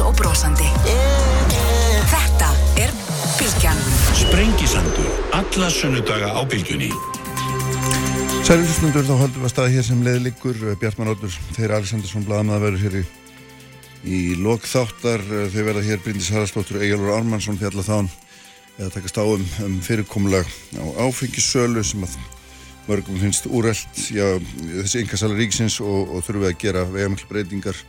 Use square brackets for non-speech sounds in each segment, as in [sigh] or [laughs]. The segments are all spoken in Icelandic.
Átt og brosandi. Þetta er Bilgjan. Sprengisandur. Alla sunnudaga á Bilgjunni. Særilusnundur þá höldum við að staða hér sem leiðlikur Bjartmann Óttur, þeir Alessandarsson blaðamæða verður hér í, í lokþáttar þau verða hér Bryndis Haraldsdóttur Egilur Ármannsson fjalla þán eða takast á um, um fyrirkomulag á áfengissölu sem að mörgum finnst já, þessi yngasala ríksins og, og þurfum við að gera vegamikl breytingar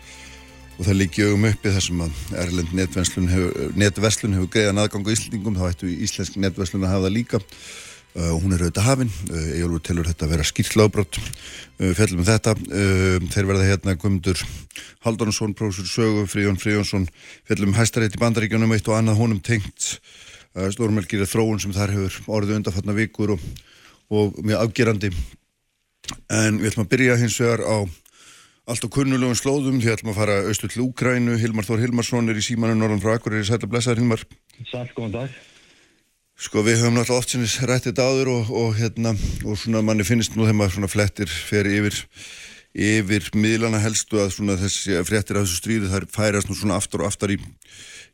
og það líki augum uppi þar sem að Erlend netverslun hefur, hefur greiðan aðgang á Íslandingum þá ættu íslensk netverslun að hafa það líka. Uh, hún er auðvitað hafinn, uh, Ejólfur telur þetta að vera skýrtlábrott, uh, fjallum um þetta, þeir verða hérna Guðmundur Haldunarsson, prófessor Sögu, Fríjón Fríjónsson, fjallum hæstarétt í bandaríkjónum eitt og annað honum tengt. Stórmelgir þróun sem þar hefur orðið undanfatna vikur og, og mjög afgerandi. En við ætlum að byrja hins vegar á allt á kunnulegum slóðum, því ætlum að fara austu til Úkrænu, Hilmar Þór Hilmarsson er í símanu Norðan frá Akureyri, sætla blessaður Hilmar. Sæl, góðan dag. Sko við höfum náttúrulega oft sinnis rætt þetta áður og, og hérna og svona manni finnst nú þegar maður svona flettir fer yfir yfir miðlana helstu að svona þessi frettir af þessu stríði þar færast nú svona aftur og aftar í,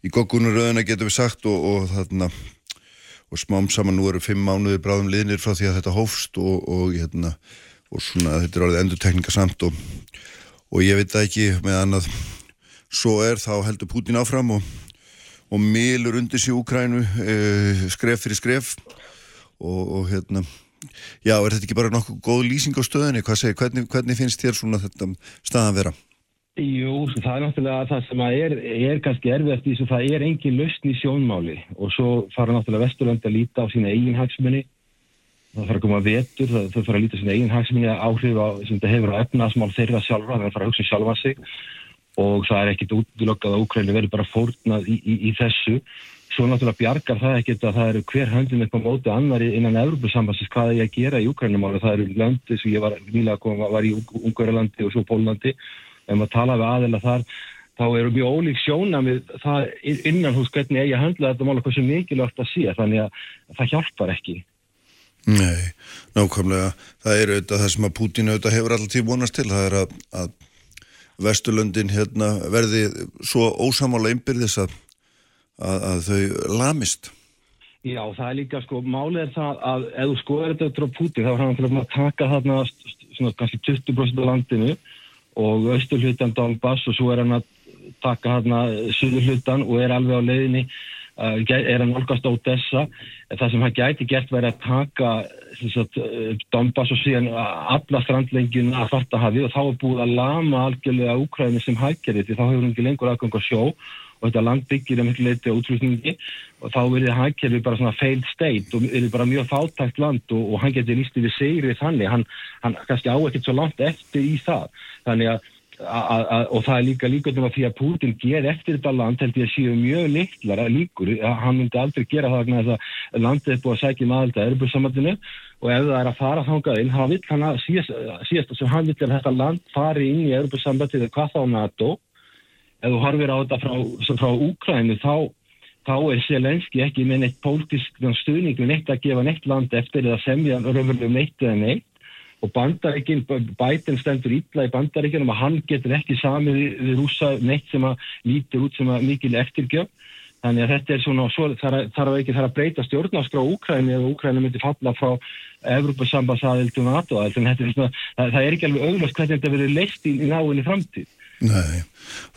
í goggunuröðuna getur við sagt og, og þarna og smám saman nú eru fimm mánuðir bráðum liðnir frá því að þetta hófst og, og hérna og svona þetta er orðið endur teknika samt og, og ég veit ekki með annað. Svo er þá heldur Putin áfram og og milur undir sig Úkrænu uh, skref fyrir skref og, og hérna já, er þetta ekki bara nokkuð góð lýsing á stöðinni, hvað segir, hvernig, hvernig finnst þér svona þetta staðan vera? Jú, það er náttúrulega það sem er, er kannski erfiðast í þess að það er engin lausn í sjónmáli og svo fara náttúrulega Vesturlandi að líta á sína eigin hagsmunni það fara að koma vetur, það, það fara að líta sína eigin hagsmunni áhrif á, sem þetta hefur á efnaðsmál þeirra sjálfa, það fara að hugsa sjálfa sig. Og það er ekkit útlokkað að Úkræni verður bara fórnað í, í, í þessu. Svo náttúrulega bjargar það ekkit að það eru hver höndin upp á móti annari innan Európa-sambassins hvað er ég að gera í Úkrænumáli það eru löndi sem ég var nýlega kom, var í Ungverðarlandi og svo Pólandi ef maður tala við aðeila þar þá eru mjög ólík sjóna með það innan hús hvernig ég að handla þetta mál og hvað sem mikilvægt að sé. Þannig að það hjálpar ekki Nei, nákvæmlega það eru auðvitað það sem að Putin auðvitað hefur alltaf tíð vonast til það er að, að Vesturlöndin hérna verði svo ósamála einbyrðis að, að, að þau lamist? Já, það er líka sko, málið er það að ef þú skoður þetta út á Putin þá er hann að taka þarna svona kannski 20% af landinu og austurhlutan Donbass og svo er hann að taka þarna suðurhlutan og er alveg á leiðinni er hann olgast á Odessa. Það sem hann gæti gert verið að taka sagt, Donbass og síðan alla strandlengin að þetta hafi og þá er búið að lama algjörlega Úkræni sem hækjari því þá hefur hann ekki lengur aðgang að sjó og þetta land byggir að miklu leiti útrúkningi og þá verður hækjari bara svona failed state og verður bara mjög fátækt land og, og hann getur lístið við segrið þannig. Hann, hann kannski á ekkert svo langt eftir í það. Þannig að og það er líka líka um að því að Putin ger eftir þetta land held ég að séu mjög litlar að líkur, hann myndi aldrei gera það að landið er búið að sækja með alltaf erbjörnsamandinu og ef það er að fara þangað inn, hann vil hann að síðast, sem hann vil að þetta land fari inn í erbjörnsamandinu eða hvað þá NATO. Ef þú harfir á þetta frá, frá Úkrænu þá, þá er Selenski ekki með neitt pólitísk stuðning með neitt að gefa neitt land eftir eða semja raunverulegum neitt eða neitt og bandaríkinn, bætinn stendur ítla í bandaríkinnum að hann getur ekki samið við rúsa neitt sem að lítur út sem að mikil eftirgjöf. Þannig að þetta er svona, svo, þar, þar að ekki þarf að breyta stjórnarskrá Úkræni eða Úkræni myndi falla frá Evropasambasaðildu og NATO það, það, það er ekki alveg auglast hvernig þetta verður leist í, í náinni framtíð. Nei,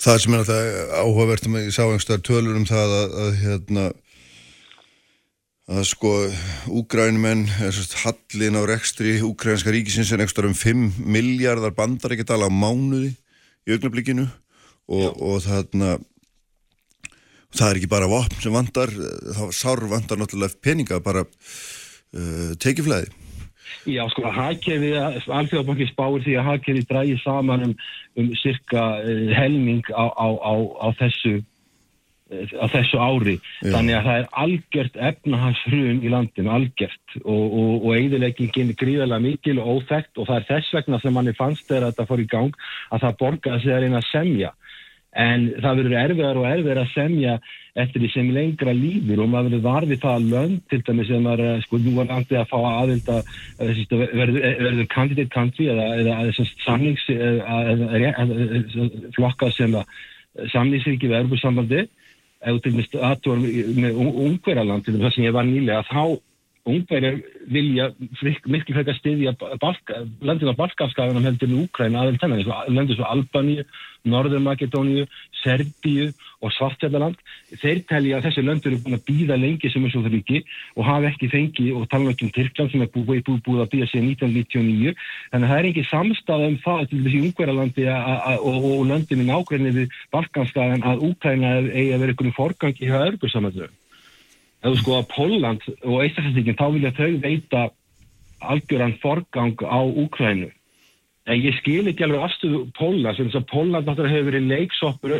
það sem er alltaf áhugavert um að ég sá einhverstaðar tölur um það að, að hérna að sko úgrænumenn hallin á rekstri úgrænska ríkisins er ekstra um 5 miljardar bandar ekki tala á mánuði í augnablikinu. Og, og þarna það er ekki bara vopn sem vandar þá sár vandar náttúrulega peninga bara uh, tekiflæði Já sko að hagkerfi alþjóðabanki spáir því að hagkerfi drægi saman um, um cirka uh, helming á, á, á, á þessu á þessu ári Já. þannig að það er algjört efnahagshrun í landinu, algjört og, og, og eiginleggingin er gríðarlega mikil og óþægt og það er þess vegna sem manni fannst þegar þetta fór í gang að það borgaði sig að reyna að semja en það verður erfiðar og erfiðar að semja eftir því sem lengra lífur og maður verður varfið það að lönd til dæmis sem eh, sko nú var landið að fá aðvild að verður, verður candidate country eða, eða, eða samnings flokka sem að samlýsríki við Erbjörnsambandi ef þú til dæmis aðtúar með Ungverjaland til þess að ég var nýlega þá Ungverjar vilja miklu frekar styðja Balka, landin á Balkanskaganum heldur en Úkræna aðeins þennan, lendur svo Albaníu, Norður Makedóníu, Serbíu og Svartfjallaland. Þeir telja að þessi löndur eru búin að býða lengi sem svo ríki og hafa ekki fengið og tala ekki um Tyrkland sem er búið, búið, búið að býða síðan 1999. Þannig að það er ekki samstæða um það til þessi Ungverjalandi og, og löndin í nákvæmni við Balkanskagan að Úkræna eigi að vera einhvern forgangi hjá Örbursamöndum ef þú sko að Póland og Íslandsfjöldingin þá vilja þau veita algjöran forgang á Úkrænu en ég skil ekki alveg afstöðu Póland sem þess að Póland náttúrulega hefur verið leiksoppur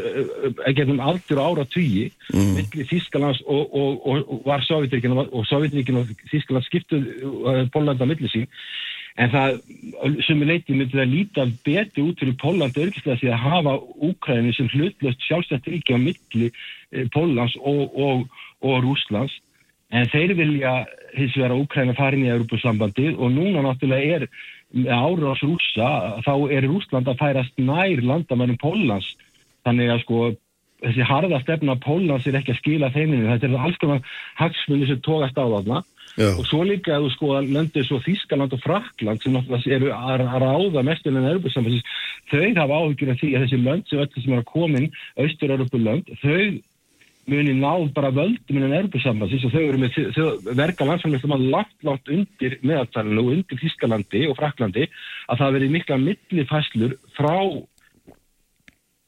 ekkert um aldur ára tugi mm. millir Þískalands og, og, og, og var Sovjetríkin og Sovjetríkin og Þískaland skiptuð Póland á millir sín en það sem er leitið myndi það líta beti út fyrir Póland örgislega því að hafa Úkrænu sem hlutlöst sjálfstætt ríki á milli Pólans og og Rúslands en þeir vilja hins vegar að Úkræna farin í Europasambandið og núna náttúrulega er árás rúsa þá er Rúsland að færast nær landamærum Pólans þannig að sko þessi harða stefna Pólans er ekki að skila þeiminu þetta er alls konar hagsmunni sem tókast á þarna. Já. og svo líka að þú sko að löndu svo Þískaland og Frakland sem eru að ráða mestur en Europasambandið þau hafa áhugir af því að þessi lönd sem sem er að komin austur-Európa lönd þau muni ná bara völdum innan Erbusambansins og þau eru með þau verka landsamlega langt, langt undir meðaltalinu og undir Þískalandi og Fraklandi að það veri mikla millifæslur frá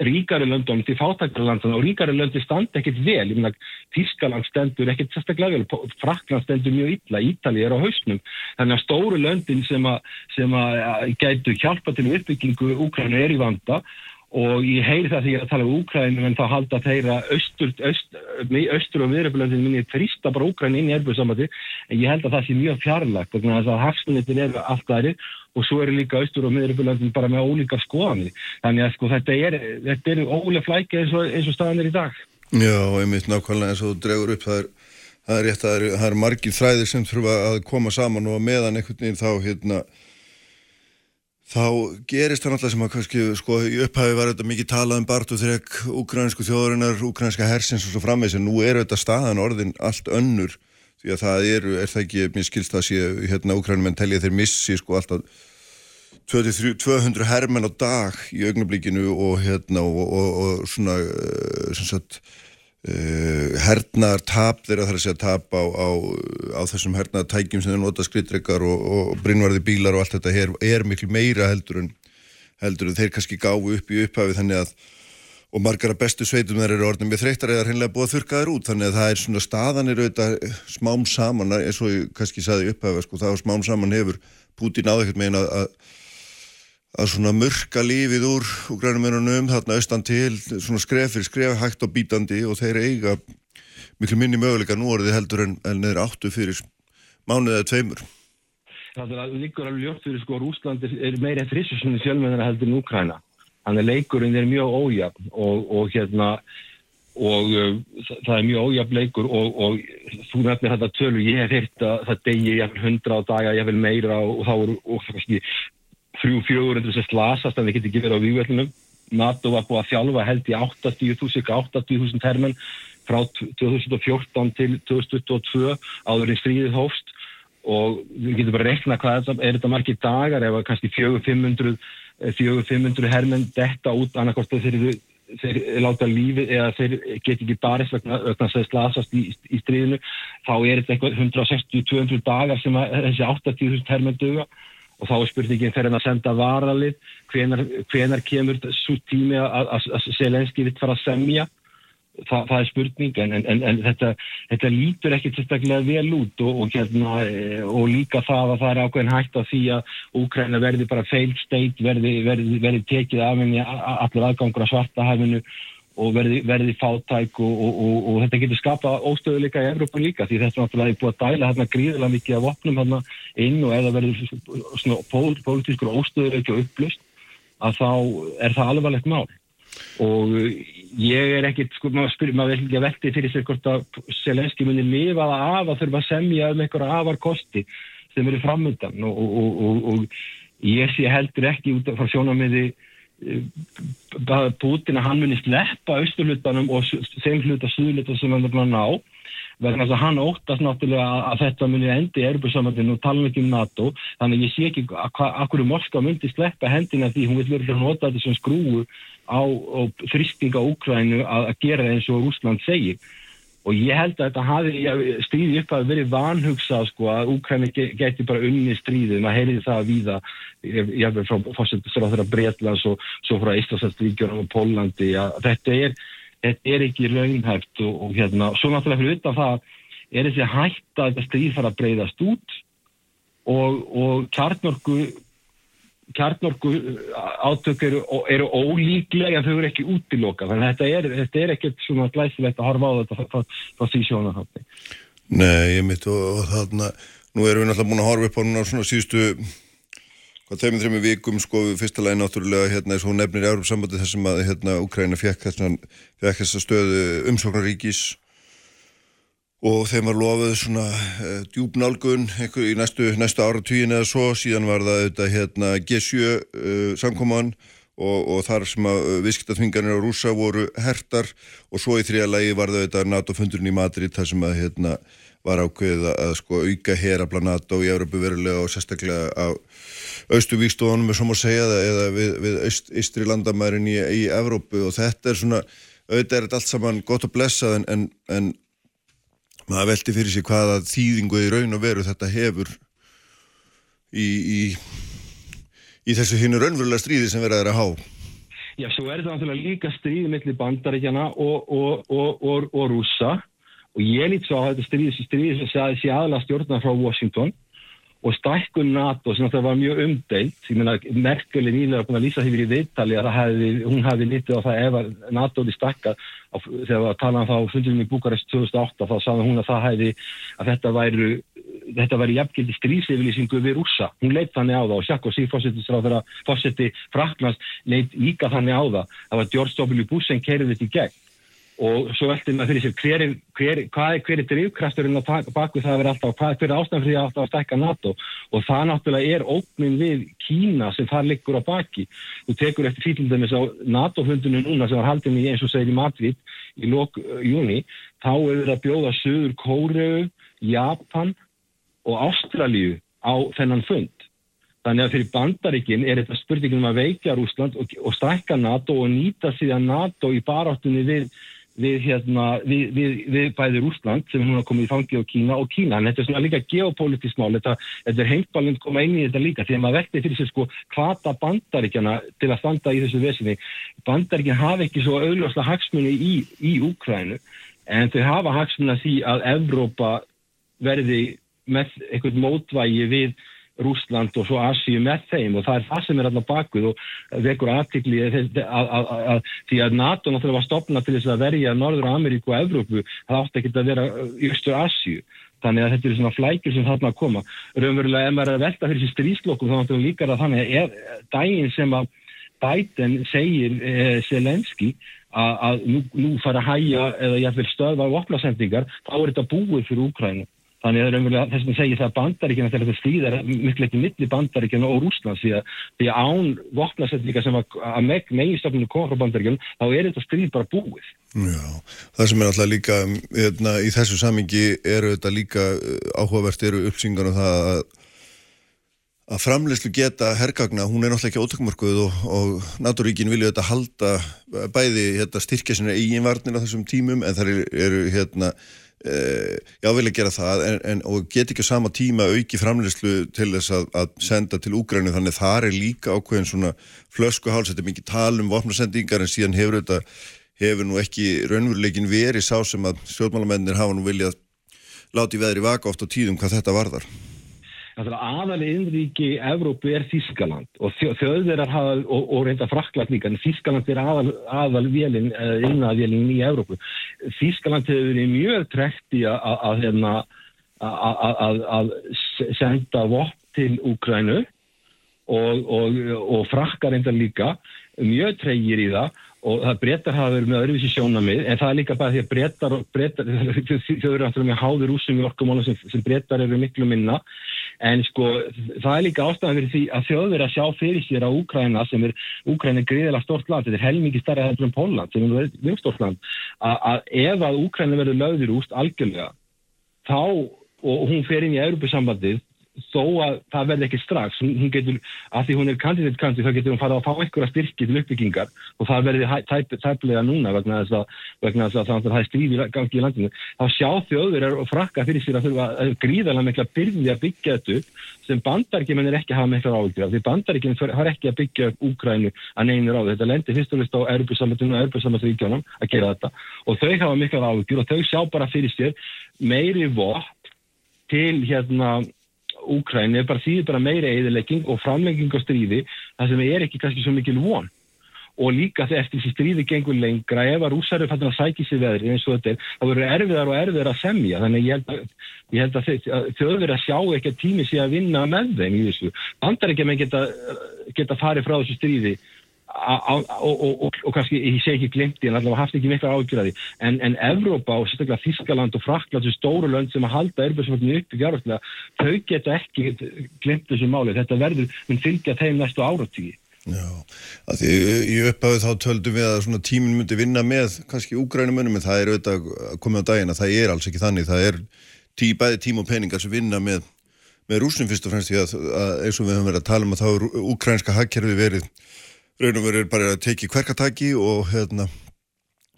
ríkari löndunum til fátækari landunum og ríkari löndi standi ekkit vel. Ég minna Þískaland stendur ekkit sérstaklega vel Frakland stendur mjög illa Ítali er á hausnum. Þannig að stóru löndin sem að, sem að gætu hjálpa til uppbyggingu Úkrænu er í vanda og ég heyri það þegar ég tala um Úkrænum en þá halda þeirra austur, austur, austur og viðröflöndin minni þrýsta bara Úkræn inn í erbjörnsamöndi en ég held að það sé mjög fjarlagt þannig að það hafstunnitin eru allt aðri og svo eru líka austur og viðröflöndin bara með ólíka skoðanir. Þannig að sko þetta er, þetta er ólega flækja eins og, og staðan er í dag. Já, einmitt nákvæmlega eins og dregur upp það er, það er rétt að það er, það er margir þræðir sem þurfa að koma saman og meðan einhvern veginn þá hérna þá gerist það náttúrulega sem að kannski, sko, í upphæfi var þetta mikið talað um Bart og þrek ukrainsku þjóðurinnar, ukrainska hersins og svo framvegs en nú eru þetta staðan orðin allt önnur því að það eru, er það ekki, mér skilst það að sé, hérna, ukrainum en telja þeir missi, sko, alltaf 23, 200 hermenn á dag í augnablíkinu og hérna og, og, og svona, uh, sem sagt Uh, hernaðar tap þeirra þarf að segja tap á, á, á þessum hernaðar tækjum sem þeir nota skrittreikar og, og brinnvarði bílar og allt þetta er, er miklu meira heldur en, heldur en þeir kannski gáðu upp í upphafi þannig að og margar af bestu sveitum þeir eru orðin með þreytar eða hreinlega búið að þurka þeir út. Þannig að það er svona staðanir auðvitað smám saman eins og ég kannski saði upphafi sko, það var smám saman hefur Putin áður með að að svona mörka lífið úr grænumönunum þarna austan til svona skref fyrir skref hægt og bítandi og þeir eiga miklu minni möguleika nú orðið heldur en, en þeir áttu fyrir mánuðið eða tveimur. Það er líkur alveg ljótt fyrir sko Rúsland er meira þrissusunni sjálfmennara heldur en Úkræna þannig að leikurinn er mjög ójafn og, og hérna og uh, það er mjög ójafn leikur og, og þú nefnir þetta tölu ég hef hirt að það degir jafn hundra á daga, ég vil meira og þá eru og það kannski 300-400 sem slasast en það getur ekki verið á vývöldunum. NATO var búið að þjálfa held í 80.000 80.000 termen frá 2014 til 2022 áður í stríðið hófst og við getum bara að rekna hvað er þetta margir dagar ef kannski 400-500 400-500 hermen detta út annarkort þeir, þeir láta lífi eða þeir get ekki barist vegna þess að slasast í, í stríðinu þá er þetta eitthvað 160-200 dagar sem þessi 80.000 hermen döga og þá er spurningin fyrir að senda varalið. Hvenar, hvenar kemur svo tími að Selenski vitt fara að semja? Þa, það er spurning en, en, en þetta, þetta lítur ekki tilstaklega vel út og, og, hérna, og líka það að það er ákveðin hægt á því að Úkræna verði bara failed state verði, verði, verði tekið af henni allir aðgangur á svartahæfinu og verði, verði fátæk og, og, og, og þetta getur skapað óstöðuleika í Evrópa líka því þetta er náttúrulega búið að dæla hérna gríðilega mikið af opnum hérna inn og það verður svona pól, pólitískur óstöðuleika upplust að þá er það alvarlegt mál. Og ég er ekkit sko maður spyrir, maður verður ekki að velti fyrir sér hvort að Selenski muni lifa það af að þurfa að semja um einhverja afarkosti sem eru framöndan og ég sé heldur ekki út frá sjónamiði Putin að hann muni sleppa austurlutanum og s- þeim hluta suðluta sem hann er búin að ná. Vegna þess að hann óttast náttúrulega að- þetta muni endi í Erbjörnsamandinu og tala ekki um NATO. Þannig að ég sé ekki að hverju Moskva myndi sleppa hendina því hún vil verður nota þetta sem skrúu á, á þrýsting á Úkrænu að, gera eins og Rúsland segir og ég held að þetta hafi stríði upp að verið vanhugsað sko að Úkræni ge- geti bara unni stríðið, maður heyriði það að víða hef frá fórsettisra þeirra Bretlands og svo frá Íslandsastríkjunum og Pólandi að þetta er, þetta er ekki raunhæft og, og hérna, svo náttúrulega fyrir utan það er þessi hætt að þetta stríð fara að breyðast út og, og kjarnorku kjarnorku átök eru, eru ólíklega en þau eru ekki útiloka þannig að þetta er, er ekkert svona glæsilegt að horfa á þetta frá, því sjónarhátti Nei, ég mitt og, og þarna, nú erum við náttúrulega búin að horfa upp á núna svona síðustu, hvað þeimur þreimur vikum, sko, við fyrsta lagi náttúrulega, hérna, eins og nefnir í Európa sambandi þessum að, hérna, Ukraina fekk fekk þessa stöðu umsóknaríkis og þeim var lofuð svona uh, djúpnálgun einhver, í næstu, næstu áratugin eða svo, síðan var það auðvitað, hérna, G7 uh, samkoman og, og þar sem að uh, viðskiptatvinganir á rúsa voru hertar. Og svo í þrija lagi var það auðvitað NATO-fundurinn í Madrid þar sem að hérna var ákveðið að, að sko auka herabla NATO í Európu verulega og sérstaklega á austuvíkstóðunum er som að segja það eða við, við aust, austri landamærin í, í Európu og þetta er svona auðvitað er þetta allt saman gott og blessað en, en, en maður velti fyrir sig hvaða þýðingu í raun og veru þetta hefur í, í, í þessu hinnu raunverulega stríði sem verða þeirra há. Já, svo er þetta náttúrulega líka stríð millir bandaríkjana og, og, og, og, rússa og ég lít svo á þetta stríð, stríð sem sagði sé aðla stjórna frá Washington og stækkun NATO sem þetta var mjög umdeilt ég meina Merkel er nýlega búin að lýsa því við í viðtali að hefði, hún hefði litið á það ef NATO er stækkað þegar við talaðum þá fundinum í Búkarest 2008 þá sagði hún að það hefði að þetta væri þetta væri jafngildi stríðsefylýsingu við rússa. Hún leitt þannig á það og Sjakko sír fórseti Fraklands leitt líka þannig á það. Það var George W. Bush sem kerði þetta í gegn og svo veldi maður fyrir sér hver er, hver, hvað er, hver er drivkrafturinn á baku það að vera alltaf, hvað, hver er ástæðan fyrir alltaf að stækka NATO? Og það náttúrulega er óknin við Kína sem það liggur á baki. Þú tekur eftir fítildæmis á NATO-fundinu núna sem var haldin í eins og segir í Madrid í lók uh, júni þá er það að bjóða Suður Kóreu Japan og Ástralíu á þennan fund. Þannig að fyrir bandaríkinn er þetta spurningum að veikja Rúsland og, og stækka NATO og nýta síðan NATO í baráttunni við, við, hérna, við, við, við bæði Rúsland sem núna komið í fangi á Kína og Kína. En þetta er svona líka geopolítisk mál, þetta, þetta er heimbalinn koma inn í þetta líka því að maður vekti fyrir sér sko hvata bandaríkjana til að standa í þessu vesinni. Bandaríkinn hafa ekki svo auðljósla hagsmunni í, í Úkrænu en þau hafa hagsmunna því að Evrópa verði með eitthvað mótvægi við Rúsland og svo Asíu með þeim og það er það sem er alltaf bakuð og vekur aðtikli því að NATO náttúrulega var stopnað til þess að verja Norður Ameríku og Evrópu, það átti ekki að vera í Östur Asíu. Þannig að þetta eru svona flækjur sem þarna að koma. Raunverulega ef maður er að velta fyrir sér stríslokkum þá náttúrulega líka er það þannig að daginn sem að Biden segir eh, Selenski að, að nú, nú fara að hæja eða jáfnveil stöða á oplasendingar þá er þetta búið fyrir Úkrænu Þannig að þess að segja það að bandaríkina þegar þetta stríðar miklu ekki milli bandaríkina og Rúslands því því að án vopnasetninga sem að, að meg, megistofninu koma frá bandaríkina þá er þetta stríð bara búið. Já, það sem er alltaf líka hérna, í þessu samingi eru þetta líka áhugavert eru uppsingar um það að að framleyslu geta hergagna, hún er náttúrulega ekki ótökmarkuð og, og naturíkin vilja þetta halda bæði hérna, styrkja sinna eiginvarnir á þessum tímum en það eru hérna Uh, já, vilja gera það en, en, og get ekki á sama tíma auki framleyslu til þess að, að senda til Úgrænu þannig þar er líka ákveðin svona flöskuháls, þetta er mikið tal um vopnasendingar en síðan hefur þetta hefur nú ekki raunveruleikin verið sá sem að stjórnmálamennir hafa nú viljað láti veðri vaka oft á tíðum hvað þetta varðar aðalið innríki Evrópu er Þískaland og þjóðverðar hafa og, og reynda fraklat líka en Þískaland er aðal, aðal vélinn, innavélinn í Evrópu. Þískaland hefur verið mjög trekt í að hérna, að senda vopp til Úkrænu og, og, og frakkar reynda líka mjög tregir í það og það breytar hafa verið með öðruvísi sjónamið en það er líka bara því að breytar, þau [laughs] eru náttúrulega með háður úsum í orkumóla sem, sem breytar eru miklu minna en sko það er líka ástæðan fyrir því að þjóður að sjá fyrir sér á Úkræna sem er Úkræna er gríðilega stort land, þetta er helmingi starra heldur en Póland sem er mjög stort land að, að ef að Úkræna verður lögður úst algjörlega þá og hún fer inn í Europasambandið þó að það verði ekki strax hún getur, að því hún er kandidatkandi þá getur hún fara að fá einhverja styrki til uppbyggingar og það verði tæplega núna vegna þess að, vegna þess að það er stríði gangi í landinu. Þá sjá þjóður og frakka fyrir sér að þurfa að gríðala mikla byrði að byggja þetta sem bandaríkjumenn er ekki að hafa mikla ávíkja því bandaríkjumenn har ekki að byggja upp Úgrænu að neynir á þetta lendir fyrst og fyrst á Erbjörnsamhættinu og Erbjörnsamhætturíkjónum að gera þetta og þau hafa mikla ávíkjur og þau sjá bara fyrir sér meiri vott til hérna Úkræni bara þýðir bara meira eðilegging og framlenging á stríði það sem er ekki kannski svo mikil von og líka þegar eftir þessi stríði gengur lengra ef að rúsar eru fættin að sækja sér veðri eins og þetta er, þá verður erfiðar og erfiðar að semja þannig ég held að, ég held að þjóður að sjá ekki að tími sé að vinna með þeim í þessu. Bandar ekki að maður geta, geta farið frá þessu stríði og, kannski ég segi ekki glemti en allavega haft ekki mikla ágjörði en, en Evrópa og sérstaklega Þískaland og Frakland þessu stóru lönd sem að halda erbjörnsvöldinu upp í fjárháslega, þau geta ekki glemt þessu máli, þetta verður mun fylgja þeim næstu áratígi Já, að því í upphafi þá töldum við að tímin myndi vinna með kannski úgrænumönum en það er auðvitað að koma á daginn að það er alls ekki þannig, það er tí, bæði tím og peningar sem vinna með, með rúsum fyrst og fremst því að, að eins og við höfum verið að tala um að þá er úgrænska hagkerfi verið raun og verið bara að teki hverkataki og hérna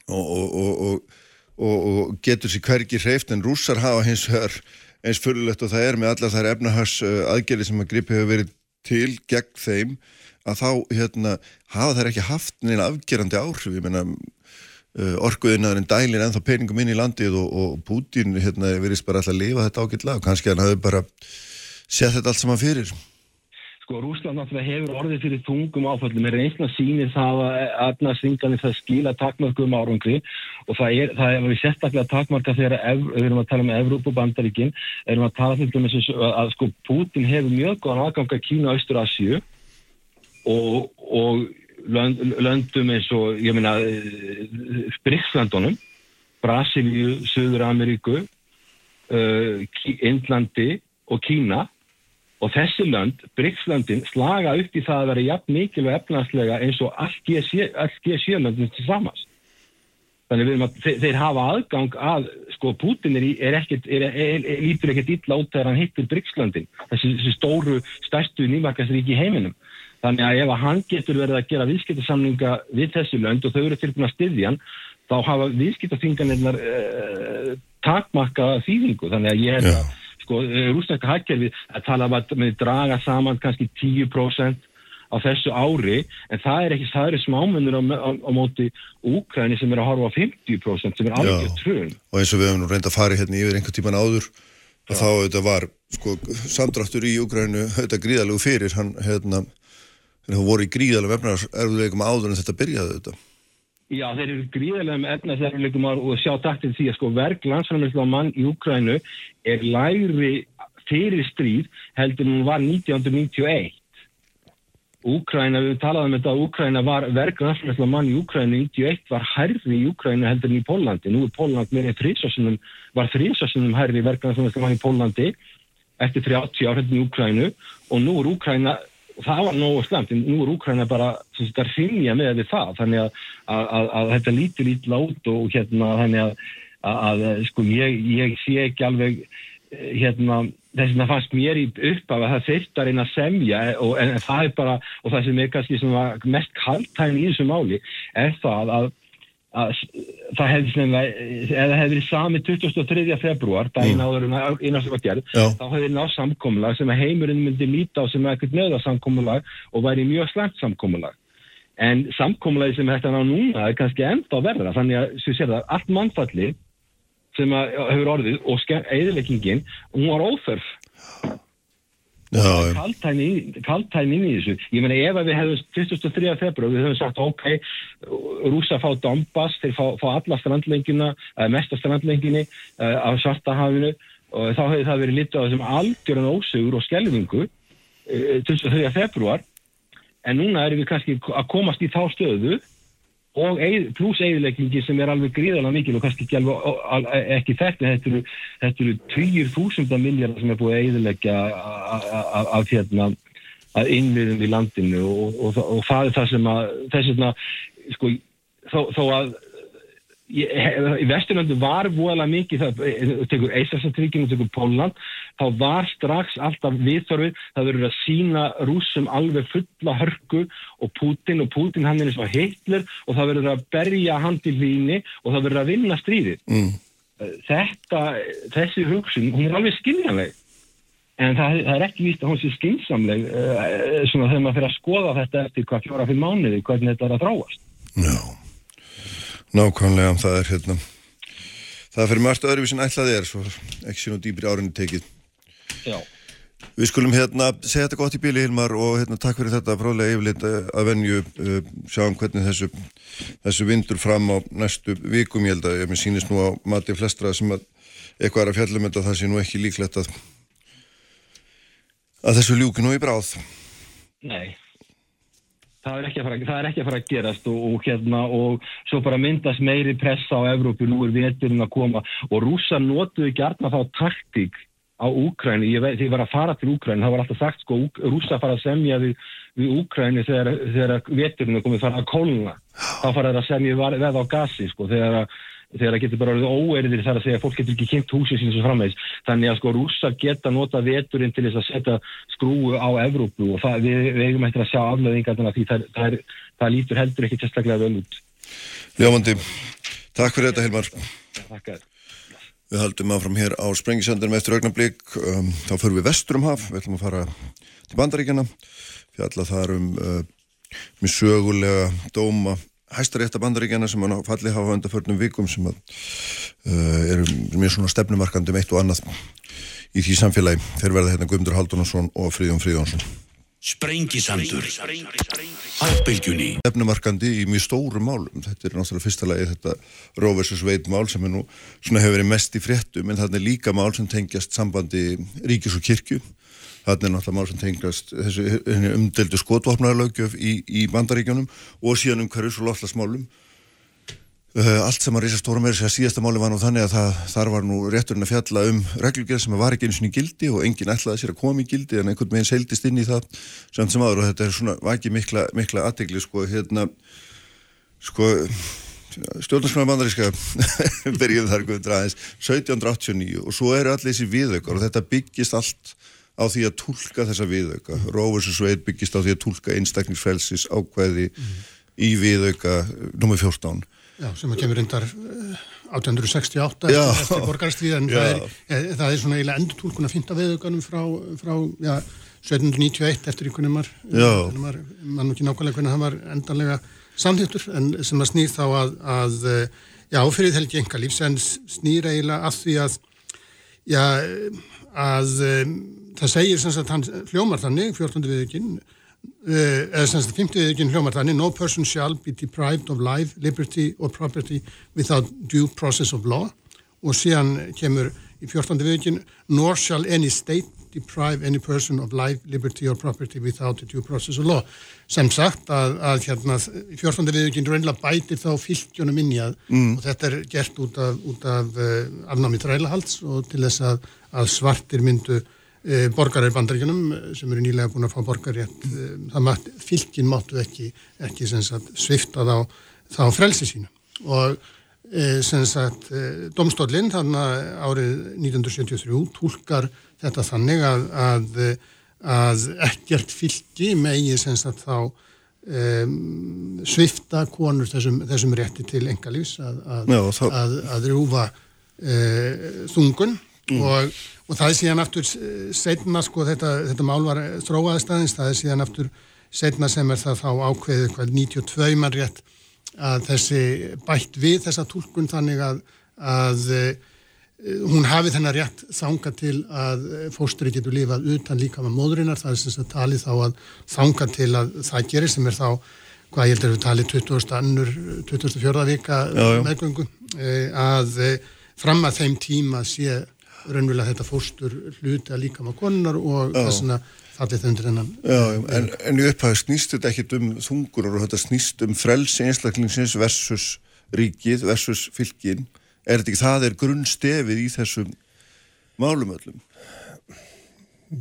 og, og, og, og getur sér hverki hreift en rússar hafa hins vegar eins fyrirlegt og það er með alla þær efnahars aðgerði sem að gripi hefur verið til gegn þeim að þá hérna hafa þær ekki haft neina afgerandi áhrif, ég menna uh, orguðinnaðurinn dælir ennþá peningum inn í landið og Putin hérna verist bara alltaf að lifa þetta ágætla og kannski hann hafi bara sett þetta allt saman fyrir Sko Rúsland náttúrulega hefur orðið fyrir tungum áföllum, er einstaklega sínir það að aðnarsvinganir það skila takmarkum árangri og það er, það er við sérstaklega takmarka þegar við erum að tala um Evrópubandaríkin, erum að tala til dæmis að, að sko Putin hefur mjög góðan aðgang að Kína og Östur-Asju og, og lönd, löndum eins og, ég meina, Bríkslandunum, Brasilíu, Suður Ameríku, uh, Indlandi og Kína og þessi lönd, Bríkslandin, slaga upp í það að vera jafn mikilvæg efnanslega eins og allt G7-löndin til samans. Þannig að þeir, þeir hafa aðgang að, sko, Putin er, er ekkert, er, er, lítur ekkert illa út þegar hann hittir Bríkslandin, þessi, þessi stóru, stærstu nýmarkasríki í heiminum. Þannig að ef að hann getur verið að gera viðskiptarsamlinga við þessi lönd og þau eru tilbúin að styðja hann, þá hafa viðskiptarþinganirnar eh, takmarka þýðingu. Þannig að ég er að sko, eh, rúsneska hækkerfi að tala um að með draga saman kannski 10% á þessu ári en það er ekki, það eru smámennur á, á, á móti Úkræni sem er að horfa á 50% sem er alveg trun og eins og við hefum nú reynda að fara hérna yfir einhvern tíman áður og þá þetta var sko, samdráttur í Úkrænu þetta gríðalegu fyrir hann hérna, voru í gríðalegu efnarerðuleikum áður en þetta byrjaði þetta Já, þeir eru gríðilega með efnaðsverðuleikum og sjá taktil því að sko verk landsframleyslu á mann í Ukrænu er lægri fyrir stríð heldur hún var 1991. Úkræna, við talaðum um þetta að Úkræna var verk landsframleyslu á mann í Úkrænu 91 var hærri í Úkrænu heldur en í Pólandi. Nú er Póland með þrýsásunum, var þrýsásunum hærri verk landsframleyslu á mann í Pólandi eftir 30 ár heldur í Úkrænu og nú er Úkræna það var nógu slemt, en nú er Úkræna bara að rinja með við það. Þannig að, að, að, að þetta lítur ítla út og hérna þannig að sko ég, ég sé ekki alveg hérna þess að það fannst mér í uppaf að það þurft að reyna að semja og, en það er bara og það sem er kannski mest kaltægn í þessu máli er það að að það hefði snöðlega, eða hefði verið sami 23. februar, daginn mm. áður en einast var gerð, Já. þá hefði náð samkómulag sem heimurinn myndi líta á sem eitthvað nöða samkómulag og væri mjög slemt samkómulag. En samkómulagi sem þetta ná núna er kannski enda að verða, þannig að, sem sér það, allt mannfalli sem hefur orðið og eðileggingin, hún var óþörf kaltæn inn í þessu ég meina ef við hefum 23. februar við hefum sagt ok rúsa fá Donbass, þeir fá, fá alla strandlengina, mesta strandlenginni á svartahafinu og þá hefur það verið litið á þessum algjörðan ósugur og skelvingu uh, 23. februar en núna erum við kannski að komast í þá stöðu og pluss eigðileggingi sem er alveg gríðalega mikil og kannski ekki, alveg, al, ekki þetta þetta eru, þetta eru 20.000 miljardar sem er búið að eigðilegja af hérna að innviðum í landinu og, og, og það er það sem að þess vegna sko, þó, þó að í Vesturlöndu var voðalega mikið það tekur Eisarsatrikinu, tekur Póland þá var strax alltaf viðþorfið það verður að sína rúsum alveg fulla hörku og Putin og Putin hann er eins og Hitler og það verður að berja hann til víni og það verður að vinna stríðið mm. þetta, þessi hugsun hún er alveg skiljanleg en það, það er ekki víst að hún sé skinsamleg uh, svona þegar maður fyrir að skoða þetta eftir hvað fjóra fyrir mánuði hvernig þetta er að þráast Já no. Nákvæmlega, það er hérna. Það fyrir margt öðruvísin ætlaði er svo ekki sín og dýbri árinni tekið. Já. Við skulum hérna segja þetta gott í bíli Hilmar og hérna takk fyrir þetta frálega yfirleitt eh, að venju uh, sjáum hvernig þessu, þessu vindur fram á næstu vikum ég held að ég með sínist nú á mati flestra sem að eitthvað er að fjallum þetta það sé nú ekki líklegt að að þessu ljúki nú í bráð. Nei það er ekki að fara, er ekki að, fara að gerast og, og, hérna, og svo bara myndast meiri pressa á Evrópu, nú er veturinn að koma. Og rúsa notuðu gertna þá taktík á Úkræni, ég því að var að fara til Úkræni, það var alltaf sagt sko, rúsa fara að semja við, við Úkræni þegar, þegar veturinn er komið fara að kóluna, þá fara það að semja veð á gasi sko, þegar að þegar það getur bara orðið óerðir þar að segja að fólk getur ekki kynnt húsið sín svo framvegs þannig að sko rússar geta nota veturinn til þess að setja skrúu á Evrópu og það, við, við eigum eftir að sjá að því það, það, það lítur heldur ekki sérstaklega vel út. Ljómandi, takk fyrir þetta Hilmar. Takk að Við haldum áfram hér á Sprengisandunum eftir augnablík um, þá förum við vesturumhaf við ætlum að fara til bandaríkjana fjalla þar um uh, mjög sögulega dóma hæstarétta bandaríkjana sem hann falli hafa undarförnum vikum sem að, uh, eru mjög svona stefnumarkandi um eitt og annað í því samfélagi. Þeir verða hérna Guðmundur Haldunarsson og Fríðjón Fríðjónsson. Sprengisandur Ábylgjunni Stefnumarkandi í mjög stóru málum. Þetta er náttúrulega fyrsta lagi þetta Roe vs. Wade mál sem er nú svona hefur verið mest í fréttum en þetta er líka mál sem tengjast sambandi ríkis og kirkju Þannig er náttúrulega mál sem tengast þessu umdeldu skotvapnarlaugjöf í, í bandaríkjónum og síðan um hverjus og loflasmálum. Uh, allt sem að reysa stóra meira sér að síðasta máli var nú þannig að það, þar var nú rétturinn að fjalla um reglugjörð sem var ekki eins og í gildi og enginn ætlaði sér að koma í gildi en einhvern veginn seildist inn í það sem sem aður og þetta er svona, ekki mikla, mikla aðtegli sko, hérna, sko, stjórnarskrona bandaríska [laughs] byrjuð þar guður aðeins 1789 og svo eru allir þessi viðaukar og þetta byggist allt á því að tólka þessa viðauka Rófurs og Sveit byggist á því að tólka einstakningsfrelsis ákveði mm. í viðauka nr. 14 Já, sem að kemur reyndar 1868 já. eftir borgarstvíð en það er, e, það er svona eiginlega endur tólkun að finna viðaukanum frá, frá já, 1791 eftir einhvern veginn mann og ekki nákvæmlega hvernig það var endanlega samþýttur en sem að snýr þá að, að já, fyrir þelgi enga lífs en snýr eiginlega að því að já, að það segir sem sagt hann hljómar þannig 14. viðökin eh, eða sem sagt 50. viðökin hljómar þannig no person shall be deprived of life, liberty or property without due process of law og síðan kemur í 14. viðökin nor shall any state deprive any person of life, liberty or property without due process of law sem sagt að, að hérna 14. viðökin reynilega bætir þá fylgjónum inn í að mm. og þetta er gert út af, af uh, afnámi trælahalds og til þess að, að svartir myndu borgarar í bandaríkunum eh, sem eru nýlega búin að fá borgarrétt e, það mátt, fylgin máttu ekki, ekki svifta þá, þá frelsi sínu og e, sem sagt domstólinn þannig árið 1973 tólkar þetta þannig að, að, að ekkert fylgi megi sem sagt þá svifta konur þessum, þessum rétti til engalífs að, að rúfa þungun mm. og og það er síðan aftur setna sko þetta, þetta mál var þróaðistæðins, það er síðan aftur setna sem er það þá ákveðið hvað 92 mann rétt að þessi bætt við þessa tólkun þannig að, að hún hafi þennar rétt þanga til að fósturi getur lifað utan líka með móðurinnar, það er sem sagt talið þá að þanga til að það gerir sem er þá, hvað ég held að við talið 20. 24. vika meðgöngu, að fram að þeim tíma sé raunverulega þetta fóstur hluti að líka maður konunar og þess vegna fallið undir hennan. Já, en, en í upphæðu snýst þetta ekkit um þungurar og þetta snýst um frelsi einstaklingsins versus ríkið versus fylgin. Er þetta ekki, það er grunnstefið í þessum málum öllum?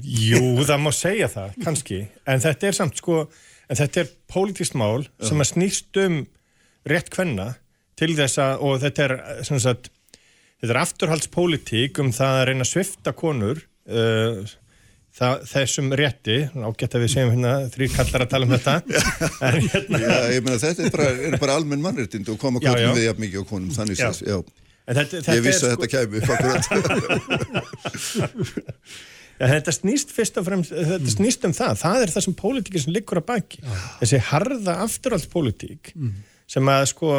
Jú, það má segja það, kannski, en þetta er samt sko, en þetta er pólitískt mál sem að snýst um rétt hvenna til þess að, og þetta er, sem sagt, þetta er afturhaldspólitík um það að reyna að svifta konur uh, það, þessum rétti, ágætt að við segjum hérna þrý kallar að tala um þetta, [laughs] en hérna, Já, ég meina þetta er bara, er bara almenn mannréttind og koma Já, já. konum við jafn mikið á konum, þannig Já. já. en þetta, þetta Ég vissi að þetta kæmi. [laughs] Ja, þetta snýst fyrst og fremst, þetta snýst um það, það er það sem pólitíkir sem liggur að baki. Þessi harða afturhaldspólitík sem að sko,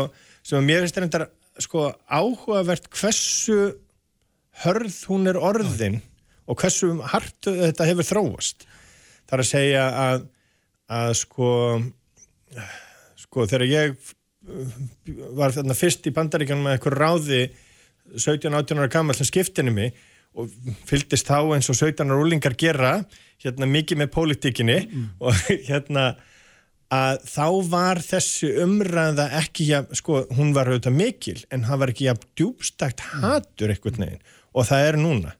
sem að mér finnst er endar sko áhugavert hversu hörð hún er orðin og hversu hart þetta hefur þróast. Það er að segja að, að sko, sko þegar ég uh, var þarna fyrst í bandaríkjanum með eitthvað ráði 17-18 ára gammal sem skiptinni mig og fylgdist þá eins og 17 ára úlingar gera hérna mikið með pólitíkinni og hérna að þá var þessi umræða ekki, ja, sko, hún var auðvitað mikil en það var ekki ja, djúbstækt hatur einhvern veginn. Og það er núna.